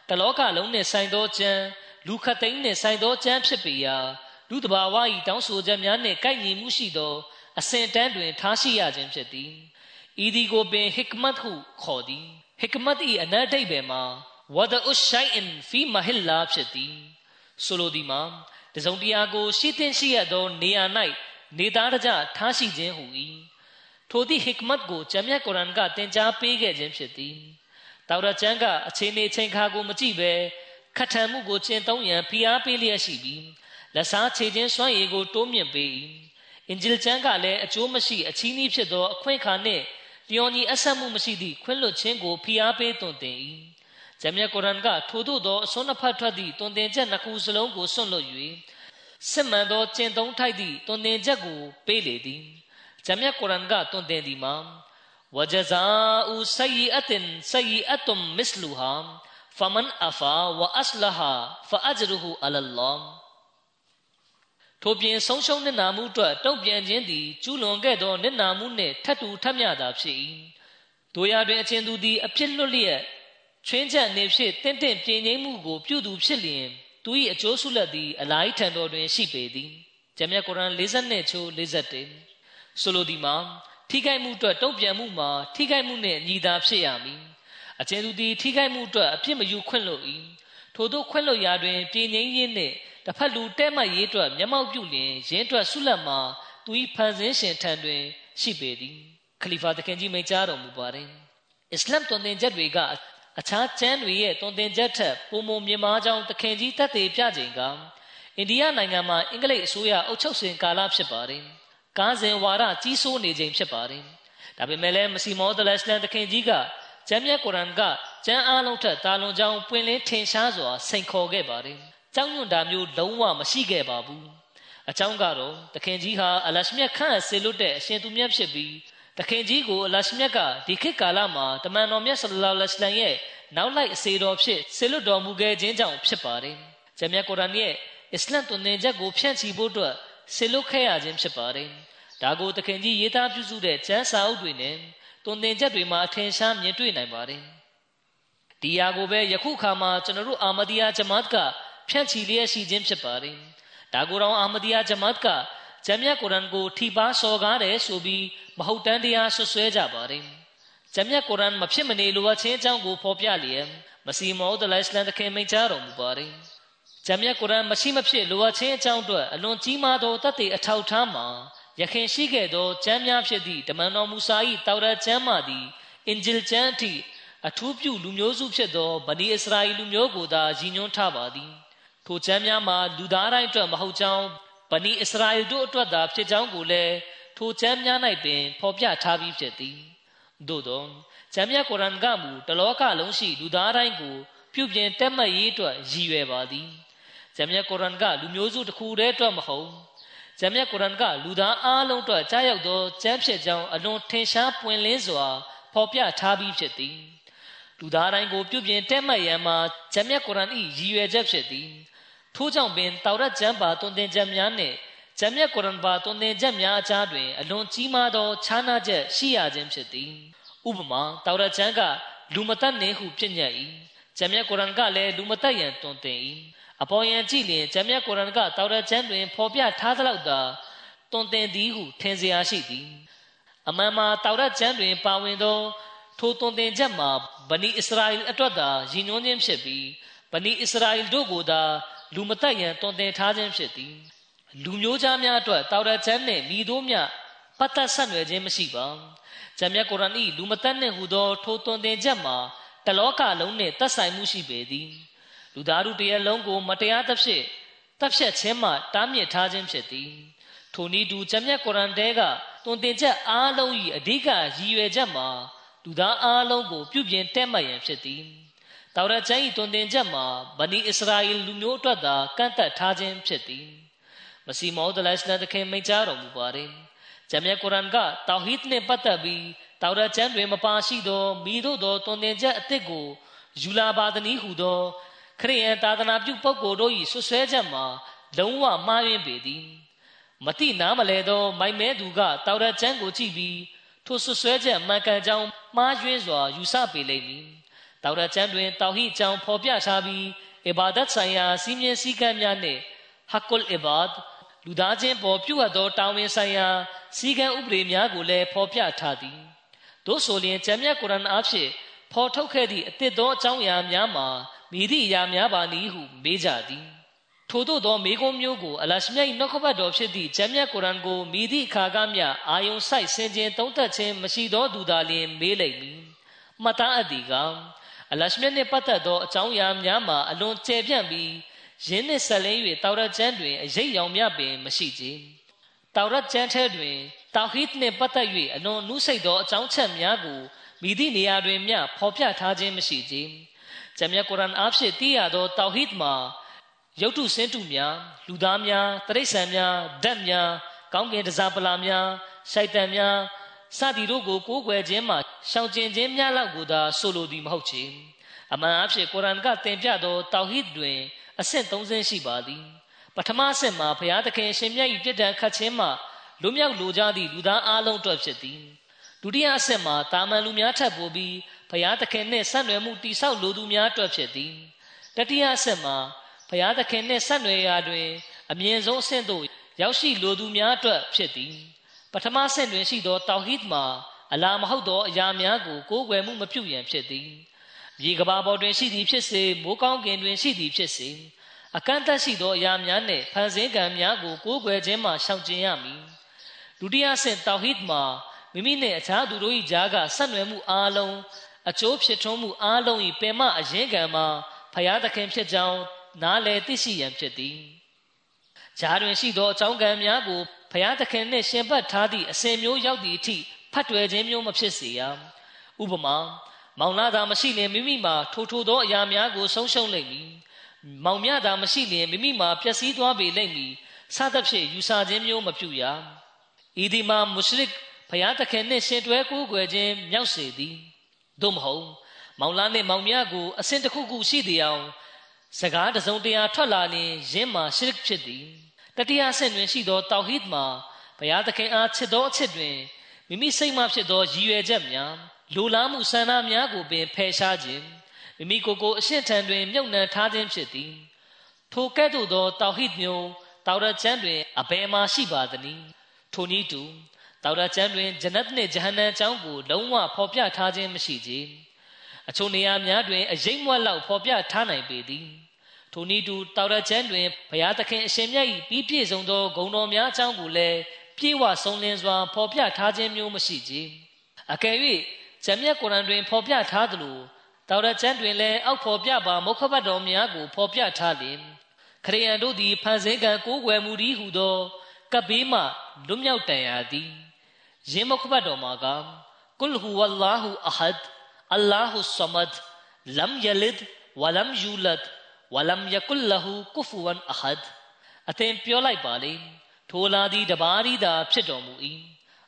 တလောကလုံးနှင့်ဆိုင်သောကျမ်းလူခတ်သိမ်းနှင့်ဆိုင်သောကျမ်းဖြစ်ပေရာလူတဘာဝ၏တောင်းဆိုချက်များနှင့်ကိုက်ညီမှုရှိသောအစဉ်တန်းတွင်ထားရှိရခြင်းဖြစ်သည်ဤဒီကိုပင်ဟစ်မတ်ဟုခေါ်သည်ဟစ်မတ်၏အနတ်ဒိတ်ဘယ်မှာ ဝဒဥရှိုင်အင်ဖီမဟစ်လာဖြစ်သည်ဆိုလိုသည်မှာတစုံတရာကိုရှိသင့်ရှိရသောနေရာ၌နေသားတကြထားရှိခြင်းဟူ၏ထိုသည့်ဟစ်မတ်ကိုဂျမ်းမြတ်ကုရ်အန်ကသင်ကြားပေးခဲ့ခြင်းဖြစ်သည်တောက်ရကျမ်းကအခြေအနေချိန်ခါကိုမကြည့်ပဲခတ်ထန်မှုကိုကျင့်သုံးရန်ဖိအားပေးလျက်ရှိပြီးလက်စားခြေခြင်းစွမ်းရည်ကိုတိုးမြင့်ပေး၏အင်ဂျီလ်ကျမ်းကလည်းအကျိုးမရှိအချီးနှီးဖြစ်သောအခွင့်အခါနှင့်လျော်ညီအဆက်မှုမရှိသည့်ခွင့်လွှတ်ခြင်းကိုဖိအားပေးသွန်သင်၏ ဂျမ်မြတ်ကုရ်အန်ကထို့သို့သောအစွန်းနှစ်ဖက်ထွက်သည့်သွန်သင်ချက်နှစ်ခုစလုံးကိုစွန့်လွတ်၍စစ်မှန်သောကျင့်သုံးထိုက်သည့်သွန်သင်ချက်ကိုပေးလေသည်ဂျမ်မြတ်ကုရ်အန်ကသွန်သင်သည်မှာဝဂျဇာဥဆယီအတင်ဆယီအတုမ်မစ်လူဟာဖမန်အဖာဝအစလဟာဖအဂျရူအလလောထို့ပြင်ဆုံးရှုံးနစ်နာမှုအတွက်တုံ့ပြန်ခြင်းသည်ကျူးလွန်ခဲ့သောနစ်နာမှုနှင့်ထပ်တူထပ်မျှသာဖြစ်၏တို့ရတွင်အချင်းသူသည်အဖြစ်လွတ်လျက် ချွင်းချက်နေဖြစ်တင့်တင့်ပြင်းငိမ့်မှုကို ပြုသူဖြစ်လျင်သူ၏အကျိုးဆုလက်သည်အလိုက်ထံတော်တွင်ရှိပေသည်ဂျမ်းမြတ်ကုရ်အာန်50နှစ်ချိုး51ဆိုလိုသည်မှာထိခိုက်မှုအတွက်တုံ့ပြန်မှုမှာထိခိုက်မှုနှင့်ညီသာဖြစ်ရမည်အကျဉ်သူသည်ထိခိုက်မှုအတွက်အပြစ်မယူခွင့်လို့၏ထို့သောခွင့်လို့ရာတွင်ပြင်းငိမ့်ရင်းနှင့်တစ်ဖက်လူတဲမှတ်ရေးအတွက်မျက်မှောက်ပြုလျင်ရင်းအတွက်ဆုလက်မှာသူ၏ဖန်ဆင်းရှင်ထံတွင်ရှိပေသည်ခလီဖာတခင်ကြီးမိန့်ကြားတော်မူပါတယ်အစ္စလမ်တွင်တင်ချက်တွေကအ ခြားကျမ်းတွေရဲ့တွင်တင်ချက်ထက်ပုံမမြင်မာကြောင်းတခင်ကြီးသက်သေပြခြင်းကအိန္ဒိယနိုင်ငံမှာအင်္ဂလိပ်အစိုးရအုပ်ချုပ်စဉ်ကာလဖြစ်ပါတယ်ကားစဉ်ဝါဒကြီးစိုးနေခြင်းဖြစ်ပါတယ်ဒါပေမဲ့လည်းမစီမောဒလစ်လန်တခင်ကြီးကကျမ်းမြတ်ကုရ်အာန်ကကျမ်းအားလုံးထက်တာလွန်ကြောင်းပွင့်လင်းထင်ရှားစွာစိန်ခေါ်ခဲ့ပါတယ်ကြောင်းညွန့်တာမျိုးလုံးဝမရှိခဲ့ပါဘူးအကြောင်းကတော့တခင်ကြီးဟာအလရှမြတ်ခန့်ဆေလွတ်တဲ့အရှင်သူမြတ်ဖြစ်ပြီး တခင်ကြီးကိုအလရှမြတ်ကဒီခေတ်ကာလမှာတမန်တော်မြတ်ဆလ္လာလဟ်အလัยဟ်ရဲ့နောက်လိုက်အစေတော်ဖြစ်ဆေလွတ်တော်မူခဲ့ခြင်းကြောင့်ဖြစ်ပါတယ်ဂျမ်းမြတ်ကုရ်အာန်ရဲ့အစ္စလမ်တွင်ချက်ကိုဖြန့်ချီဖို့အတွက်ဆေလွတ်ခဲ့ရခြင်းဖြစ်ပါတယ်ဒါကိုတခင်ကြီးရေးသားပြုစုတဲ့ကျမ်းစာအုပ်တွေနဲ့တွင်ချက်တွေမှာအထင်ရှားမြင်တွေ့နိုင်ပါတယ်ဒီယာကိုပဲယခုခါမှာကျွန်တော်တို့အာမဒီယာဂျမတ်ကဖြန့်ချီလျက်ရှိခြင်းဖြစ်ပါတယ်။ဒါကိုယ်တော်အာမဒီယာဂျမတ်က ဂျမ်မြတ်ကုရ်အန်ကိုထိပါစော်ကားတယ်ဆိုပြီးမဟုတ်တမ်းတရားဆွဆွဲကြပါတယ်။ဂျမ်မြတ်ကုရ်အန်မဖြစ်မနေလိုအပ်ခြင်းအကြောင်းကိုဖော်ပြလျက်မစီမောဒလိုင်စလန်တခင်မိန့်ကြားတော်မူပါတယ်။ဂျမ်မြတ်ကုရ်အန်မရှိမဖြစ်လိုအပ်ခြင်းအကြောင်းအတွက်အလွန်ကြီးမားသောတတ်သိအထောက်ထားမှာယခင်ရှိခဲ့သောကျမ်းများဖြစ်သည့်တမန်တော်မူစာ၏တောက်ရကျမ်းမှသည်အင်ဂျီလ်ကျမ်းအထိအထူးပြုလူမျိုးစုဖြစ်သောဗနီအစ္စရာအီလူမျိုးကိုသာရည်ညွှန်းထားပါသည်ထိုကျမ်းများမှာလူသားတိုင်းအတွက်မဟုတ်ကြောင်း ဗနီအစ္စရာအီတို့အတွက်သာဖြစ်ကြောင်းကိုလည်းထိုကျမ်းများ၌ပင်ဖော်ပြထားပြီးဖြစ်သည်သို့သောကျမ်းမြတ်ကုရ်အာန်ကမူတလောကလုံးရှိလူသားတိုင်းကိုပြုပြင်တက်မှတ်ရေးအတွက်ရည်ရွယ်ပါသည်ကျမ်းမြတ်ကုရ်အာန်ကလူမျိုးစုတစ်ခုတည်းအတွက်မဟုတ်ကျမ်းမြတ်ကုရ်အာန်ကလူသားအားလုံးအတွက်ကြားရောက်သောကျမ်းဖြစ်ကြောင်းအလွန်ထင်ရှားပွင့်လင်းစွာဖော်ပြထားပြီးဖြစ်သည်လူသားတိုင်းကိုပြုပြင်တက်မှတ်ရန်မှာဂျမ်းမြတ်ကုရ်အာန်၏ရည်ရွယ်ချက်ဖြစ်သည် ထို့ကြောင့်ပင်တောရတ်ကျမ်းပါတွင်တင်ချက်များနှင့်ဂျမ်းမြတ်ကုရ်အာန်ပါတွင်တင်ချက်များအကြားတွင်အလွန်ကြီးမားသောခြားနားချက်ရှိရခြင်းဖြစ်သည်ဥပမာတောရတ်ကျမ်းကလူမတတ်နေဟုပြည့်ညတ်၏ဂျမ်းမြတ်ကုရ်အာန်ကလည်းလူမတတ်ရန်တွင်တင်၏အပေါ်ယံကြည့်လျင်ဂျမ်းမြတ်ကုရ်အာန်ကတောရတ်ကျမ်းတွင်ဖော်ပြထားသလောက်သာတွင်တင်သည်ဟုထင်စရာရှိသည်အမှန်မှာတောရတ်ကျမ်းတွင် ပါဝင်သောထိုတွင်တင်ချက်မှာဗနီအစ္စရာအီအတွက်သာရည်ညွှန်းခြင်းဖြစ်ပြီးဗနီအစ္စရာအီတို့ကိုသာ လူမတက်ရန်တွင်တင်ထားခြင်းဖြစ်သည်လူမျိုးသားများအတွက်တောက်ရချမ်းနှင့်မိတို့မြပတ်သက်ဆက်နွယ်ခြင်းမရှိပါဂျမ်းမြတ်ကုရ်အာန်၏လူမတက်နှင့်ဟူသောထိုတွင်တင်ချက်မှာတလောကလုံးနှင့်သက်ဆိုင်မှုရှိပေသည်လူသားတို့တရလုံးကို မတရားသဖြင့်တပ်ဖြတ်ခြင်းမှတားမြစ်ထားခြင်းဖြစ်သည်ထိုနည်းတူဂျမ်းမြတ်ကုရ်အာန်တဲကတွင်တင်ချက်အားလုံး၏အဓိကရည်ရွယ်ချက်မှာလူသားအားလုံးကိုပြုပြင်တက်မှတ်ရန်ဖြစ်သည် တောရကျမ်း၏တွင်တင်ချက်မှာဗနီအစ္စရာအီလူမျိုးအတွက်သာကန့်သက်ထားခြင်းဖြစ်သည်မစီမောဒလိုင်စလန်တခင်မိန့်ကြားတော်မူပါတယ်ဂျမ်မြတ်ကုရ်အာန်ကတောဟီဒ်နှင့်ပတ်သက်ပြီးတောရကျမ်းတွင်မပါရှိသောမိတို့သောတွင်တင်ချက်အသစ်ကိုယူလာပါသည်နည်းဟုသောခရိယန်သာသနာပြုပုဂ္ဂိုလ်တို့၏ဆွဆွဲချက်မှာလုံးဝမှားယွင်းပေသည်မတိနားမလဲသောမိုင်မဲသူကတောရကျမ်းကိုကြည့်ပြီးထိုဆွဆွဲချက်မှန်ကန်ကြောင်းမှားယွင်းစွာယူဆပေလိမ့်မည် တောက်ရကျမ်းတွင်တောက်ဟိအကြောင်းဖော်ပြထားပြီးအီဘာဒတ်ဆိုင်ရာစီးမြင်စည်းကမ်းများနှင့်ဟကုလ်အီဘာဒ်လူသားချင်းပေါ်ပြုအပ်သောတာဝန်ဆိုင်ရာစီကံဥပဒေများကိုလည်းဖော်ပြထားသည်သို့ဆိုလျှင်ကျမ်းမြတ်ကုရ်အာန်အားဖြင့်ဖော်ထုတ်ခဲ့သည့်အသစ်သောအကြောင်းအရာများမှာမိသည့်အရာများပါနည်းဟုမေးကြသည်ထို့သောသောမေကွန်မျိုးကိုအလရှမြတ်၏နှုတ်ခပတ်တော်ဖြစ်သည့်ကျမ်းမြတ်ကုရ်အာန်ကိုမိသည့်အခါကမျှအာယုံဆိုင်ဆင်ခြင်သုံးသပ်ခြင်းမရှိသောသူသာလျှင်မေးလိမ့်မည်မှတ်သားအပ်သည်က အလရှမြတ်နှင့်ပတ်သက်သောအကြောင်းအရာများမှာအလွန်ကျယ်ပြန့်ပြီးယင်းနှင့်ဆက်လင်း၍တောရတ်ကျမ်းတွင်အရေးရောင်မြပင်မရှိကြ။တောရတ်ကျမ်းထဲတွင်တောဟီဒ်နှင့်ပတ်သက်၍အလွန်နုစိတ်သောအကြောင်းချက်များကိုမိသည့်နေရာတွင်မျှဖော်ပြထားခြင်းမရှိကြ။ဂျမ်မြတ်ကုရ်အာန်အားဖြင့်သိရသောတောဟီဒ်မှာရုပ်တုစင်းတုများလူသားများတရိษံများဓာတ်များကောင်းကင်တစားပလာများရှိုက်တန်များ စသည်တို့ကိုကိုးကွယ်ခြင်းမှာရှောင်ကျဉ်ခြင်းများလောက်ကိုသာဆိုလိုသည်မဟုတ်ချေအမှန်အဖြစ်ကုရ်အာန်ကသင်ပြသောတောဟီဒ်တွင်အဆင့်၃ဆင့်ရှိပါသည်ပထမအဆင့်မှာဘုရားသခင်ရှင်မြတ်၏ပြစ်ဒဏ်ခတ်ခြင်းမှလွမြောက်လိုကြသည့်လူသားအလုံးအတွက်ဖြစ်သည်ဒုတိယအဆင့်မှာတာမန်လူများထပ်ပို့ပြီးဘုရားသခင်နှင့်ဆက်နွယ်မှုတိဆောက်လိုသူများအတွက်ဖြစ်သည်တတိယအဆင့်မှာဘုရားသခင်နှင့်ဆက်နွယ်ရာတွင် အမြင့်ဆုံးအဆင့်သို့ရောက်ရှိလိုသူများအတွက်ဖြစ်သည် ပထမဆင့်တွင်ရှိသောတောဟီဒ်မှာအလာမဟုတ်သောအရာများကိုကိုးကွယ်မှုမပြုရန်ဖြစ်သည်မြေကဘာပေါ်တွင်ရှိသည်ဖြစ်စေမိုးကောင်းကင်တွင်ရှိသည်ဖြစ်စေအကန့်အသတ်ရှိသောအရာများနှင့်ဖန်ဆင်းကံများကိုကိုးကွယ်ခြင်းမှရှောင်ကျဉ်ရမည်ဒုတိယဆင့်တောဟီဒ်မှာမိမိနှင့်အခြားသူတို့၏ကြားကဆက်နွယ်မှုအားလုံးအကျိုးဖြစ်ထွန်းမှုအားလုံး၏ပင်မအရင်ကံမှာဖယားသခင်ဖြစ်ကြောင်းနားလည်သိရှိရန်ဖြစ်သည်ဂျားတွင်ရှိသောအကြောင်းကံများကို ဖယားသခင်နှင့်ရှင်ပတ်ထားသည့်အစဉ်မျိုးရောက်သည့်အထိဖတ်တွယ်ခြင်းမျိုးမဖြစ်စေရဥပမာမောင်လာသာမရှိလျင်မိမိမှာထိုထိုသောအရာများကိုဆုံးရှုံးလိမ့်မည်မောင်မြသာမရှိလျင်မိမိမှာပျက်စီးသွားပေလိမ့်မည်စသဖြင့်ယူဆခြင်းမျိုးမပြုရဤဒီမှာမုရှရစ်ဖယားသခင်နှင့်ရှင်တွဲကိုးကွယ်ခြင်းမြောက်စေသည်သို့မဟုတ်မောင်လာနှင့်မောင်မြကိုအစဉ်တစ်ခုခုရှိသည်အောင်စကားတစုံတရာထွက်လာရင်ယင်းမှာရှရစ်ဖြစ်သည် တတိယဆင့်တွင်ရှိသောတောဟီဒ်မှာဘုရားသခင်အားချစ်သောအချစ်တွင်မိမိစိတ်မှဖြစ်သောရည်ရွယ်ချက်များလိုလားမှုဆန္ဒများကိုပင်ဖယ်ရှားခြင်းမိမိကိုယ်ကိုအရှင်းထံတွင်မြုပ်နှံထားခြင်းဖြစ်သည်ထိုကဲ့သို့သောတောဟိဒ်မျိုးတောရကျမ်းတွင်အဘယ်မှရှိပါသနည်းထိုနည်းတူတောရကျမ်းတွင်ဂျနတ်နှင့်ဂျဟန္နမ်အကြောင်းကိုလုံးဝဖော်ပြထားခြင်းမရှိကြအချို့နေရာများတွင်အရေးမွက်လောက်ဖော်ပြထားနိုင်ပေသည် ထိုနည်းတူတောရကျမ်းတွင်ဘုရားသခင်အရှင်မြတ်၏ပြီးပြည့်စုံသောဂုဏ်တော်များအကြောင်းကိုလည်းပြေဝဆုံးလင်းစွာဖော်ပြထားခြင်းမျိုးမရှိကြအကယ်၍ဂျမ်းမြတ်ကုရ်အန်တွင် ဖော်ပြထားသလိုတောရကျမ်းတွင်လည်းအောက်ဖော်ပြပါမုခဘတ်တော်များကိုဖော်ပြထားလျင်ခရိယန်တို့သည်ဖန်ဆင်းကံကိုးကွယ်မှုသည်ဟုသောကပ်ဘေးမှလွတ်မြောက်တန်ရာသည်ယင်းမုခဘတ်တော်မှာကကုလ်ဟူဝလ္လာဟူအဟဒ်အလ္လာဟူဆမဒ်လမ်ယလစ်ဝလမ်ယူလတ် ဝလမ်ယကုလ်လဟူကုဖူဝန်အဟဒ်အသင်ပြောလိုက်ပါလေထိုလာသည်တပါးရီသာဖြစ်တော်မူ၏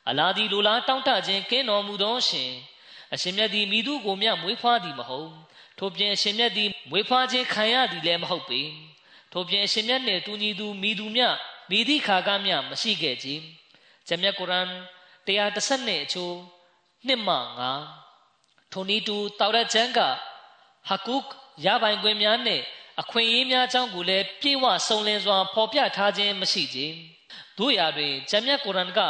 အလာသည်လိုလားတောင့်တခြင်းကင်းတော်မူသောရှင်အရှင်မြတ်သည်မိသူကိုမြမွေးဖွားသည်မဟုတ်ထို့ပြင်အရှင်မြတ်သည်မွေးဖွားခြင်းခံရသည်လည်းမဟုတ်ပေထို့ပြင်အရှင်မြတ်နှင့်တူညီသူမိသူမြမိသည့်ခါကမြမရှိခဲ့ကြ။ဂျမ်မြတ်ကုရ်အန်130နှစ်အချိုးနှစ်မှ9ထိုနည်းတူတောရကျမ်းကဟကုတ်ရပိုင်ခွင့်များနှင့် အခွင့်အရေးများအကြောင်းကိုလည်းပြေဝစုံလင်စွာဖော်ပြထားခြင်းမရှိကြ။တို့ရာတွင်ဂျမ်မြတ်ကုရ်အန်က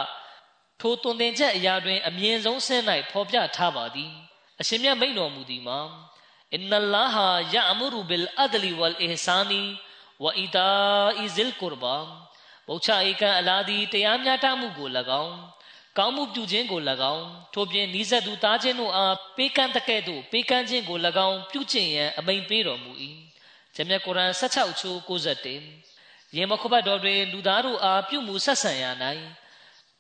ထိုတွင်တင်ချက်အရာတွင်အမြင့်ဆုံးဆင်း၌ဖော်ပြထားပါသည်အရှင်မြတ်မိန့်တော်မူသည်မှာအင်နလာဟာယအမရူဘီလ်အဒလီဝလ်အဟ်ဆာနီဝအီတာအီဇလ်ကူရဘာဘုရားဧကန်အလာဒီတရားမျှတမှုကို၎င်းကောင်းမှုပြုခြင်းကို၎င်းထို့ပြင်ဤဆက်သူသားချင်းတို့အားပေးကမ်းတကဲ့သို့ပေးကမ်းခြင်းကို၎င်းပြုကျင့်ရန်အမိန်ပေးတော်မူ၏ ဂျမ်မြတ်ကုရ်အန်16ချိုး91ယေမခုဘတ်တော်တွင်လူသားတို့အားပြုမှုဆက်ဆံရ၌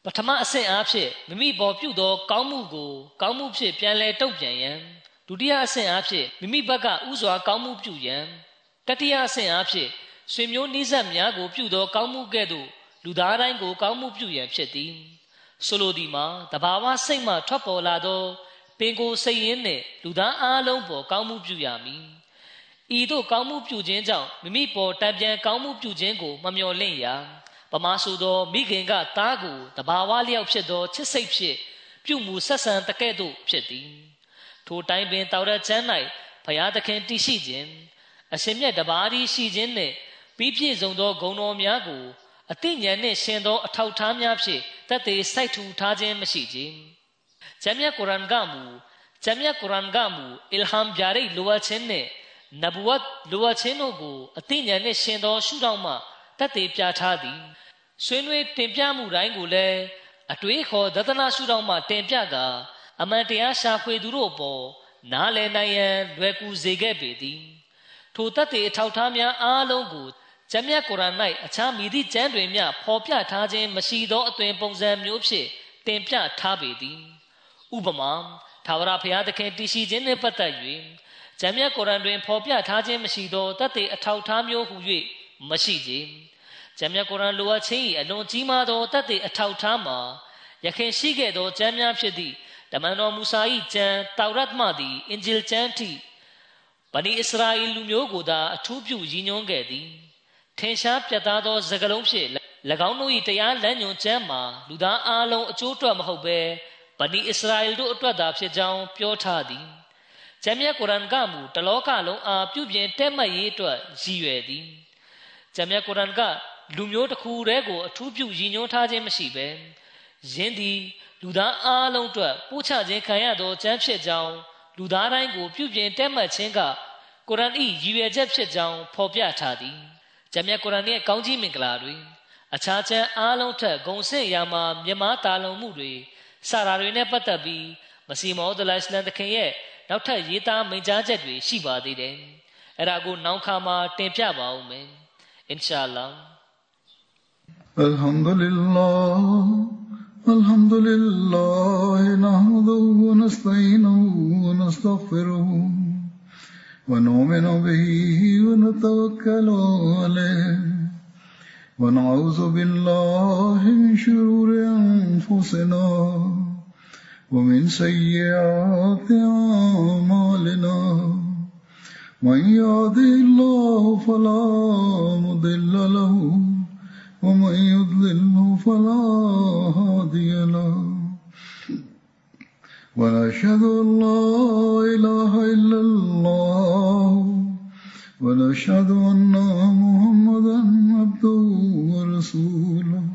ပထမအဆင့်အားဖြင့်မိမိပေါ်ပြုသော ကောင်းမှုကို ကောင်းမှုဖြင့်ပြန်လည်တုံ့ပြန်ရန်ဒုတိယအဆင့်အားဖြင့်မိမိဘက်ကဥစွာကောင်းမှုပြုရန်တတိယအဆင့်အားဖြင့်ဆွေမျိုးနှိစက်များကိုပြုသော ကောင်းမှုကဲ့သို့လူသားတိုင်းကို ကောင်းမှုပြုရန်ဖြစ်သည်ဆိုလိုသည်မှာတဘာဝစိတ်မှထွက်ပေါ်လာသောပင်ကိုယ်စိတ်ရင်းနှင့်လူသားအလုံးပေါ်ကောင်းမှုပြုရမည် ဤသို့ကောင်းမှုပြုခြင်းကြောင့်မိမိပေါ်တံပြန်ကောင်းမှုပြုခြင်းကိုမမျှော်လင့်ရာပမာဆိုသောမိခင်ကသားကိုတဘာဝလျောက်ဖြစ်သောချစ်စိတ်ဖြင့်ပြုမှုဆက်ဆံတကဲ့သို့ဖြစ်သည်ထိုတိုင်းပင်တောရချမ်း၌ဘုရားသခင်တည်ရှိခြင်းအရှင်မြတ်တပါးသည်ရှိခြင်းနှင့်ပြီးပြည့်စုံသောဂုဏ်တော်များကိုအသိဉာဏ်နှင့်ရှင်သောအထောက်ထားများဖြင့်တတ်သေးစိုက်ထူထားခြင်းမရှိခြင်းဂျမ်းမြတ်ကုရ်အန်ကမူဂျမ်းမြတ်ကုရ်အန်ကမူအီလ်ဟမ်ပြရိတ်လိုအပ်ခြင်းနှင့် နဗဝတ်လိုအပ်ခြင်းတို့ကိုအသိဉာဏ်နှင့်ရှင်သောရှုထောင့်မှတတ်သေးပြထားသည်ဆွေးနွေးတင်ပြမှုတိုင်းကိုလည်းအတွေးခေါ်ဒသနာရှုထောင့်မှတင်ပြကာအမှန်တရားရှာဖွေသူတို့ပေါ်နားလည်နိုင်ရန်လွယ်ကူစေခဲ့ပေသည်ထိုတတ်တဲ့အထောက်ထားများအားလုံးကိုကျမ်းမြတ်ကုရ်အာန်၌အခြားမိသည့်ကျမ်းတွေမျှဖော်ပြထားခြင်းမရှိသောအသွင်ပုံစံမျိုးဖြင့်တင်ပြထားပေသည် ဥပမာသာဝရဘုရားသခင်တည်ရှိခြင်းနှင့်ပတ်သက်၍ ကျမ်းမြတ်ကုရ်အာန်တွင်ဖော်ပြထားခြင်းမရှိသောတတ်တဲ့အထောက်ထားမျိုးဟု၍မရှိကြကျမ်းမြတ်ကုရ်အာန်လိုအပ်ခြင်း၏အလွန်ကြီးမားသောတတ်တဲ့အထောက်ထားမှာယခင်ရှိခဲ့သောကျမ်းများဖြစ်သည့်တမန်တော်မူဆာ၏ကျမ်းတောက်ရတ်မှသည်အင်ဂျီလ်ကျမ်းထိဗနီအစ္စရာအီလူမျိုးကိုသာအထူးပြုရည်ညွှန်းခဲ့သည်ထင်ရှားပြတ်သားသောစကားလုံးဖြင့်၎င်းတို့၏တရားလမ်းညွှန်ကျမ်းမှာလူသားအလုံးအကျိုးအတွက်မဟုတ်ဘဲဗနီအစ္စရာအီတို့အတွက်သာဖြစ်ကြောင်းပြောထားသည် ဂျမ်းမြတ်ကုရ်အာန်ကမူတလောကလုံးအားပြုပြင်တဲ့မှတ်ရေးအတွက်ရည်ရွယ်သည်ဂျမ်းမြတ်ကုရ်အာန်ကလူမျိုးတစ်ခုတည်းကိုအထူးပြုရည်ညွှန်းထားခြင်းမရှိဘဲယင်းသည်လူသားအားလုံးအတွက်ပို့ချခြင်းခံရသောကျမ်းဖြစ်ကြောင်းလူသားတိုင်းကိုပြုပြင်တဲ့မှတ်ခြင်းကကုရ်အာန်၏ရည်ရွယ်ချက်ဖြစ်ကြောင်းဖော်ပြထားသည်ဂျမ်းမြတ်ကုရ်အာန်ရဲ့ကောင်းကြီးမင်္ဂလာတွေအခြားချမ်းအားလုံးထက်ဂုံဆင့်ရာမှာမြမတာလုံမှုတွေစာရာတွေနဲ့ပတ်သက်ပြီးမစီမောဒလိုင်စလန်တခင်ရဲ့ နောက်ထပ်ရေးသားမိန့်ကြားချက်တွေရှိပါသေးတယ်အဲ့ဒါကိုနောက်ခါမှာတင်ပြပါဦးမယ်အင်ရှာအလ္လာ الحمد لله الحمد لله نحمده ونستعينه ونستغفره ونؤمن به ونتوكل عليه ونعوذ بالله من شرور أنفسنا ومن سيئات أعمالنا من يهده الله فلا مضل له ومن يضلله فلا هادي له. ونشهد أن لا إله إلا الله ونشهد أن محمدا عبده ورسوله.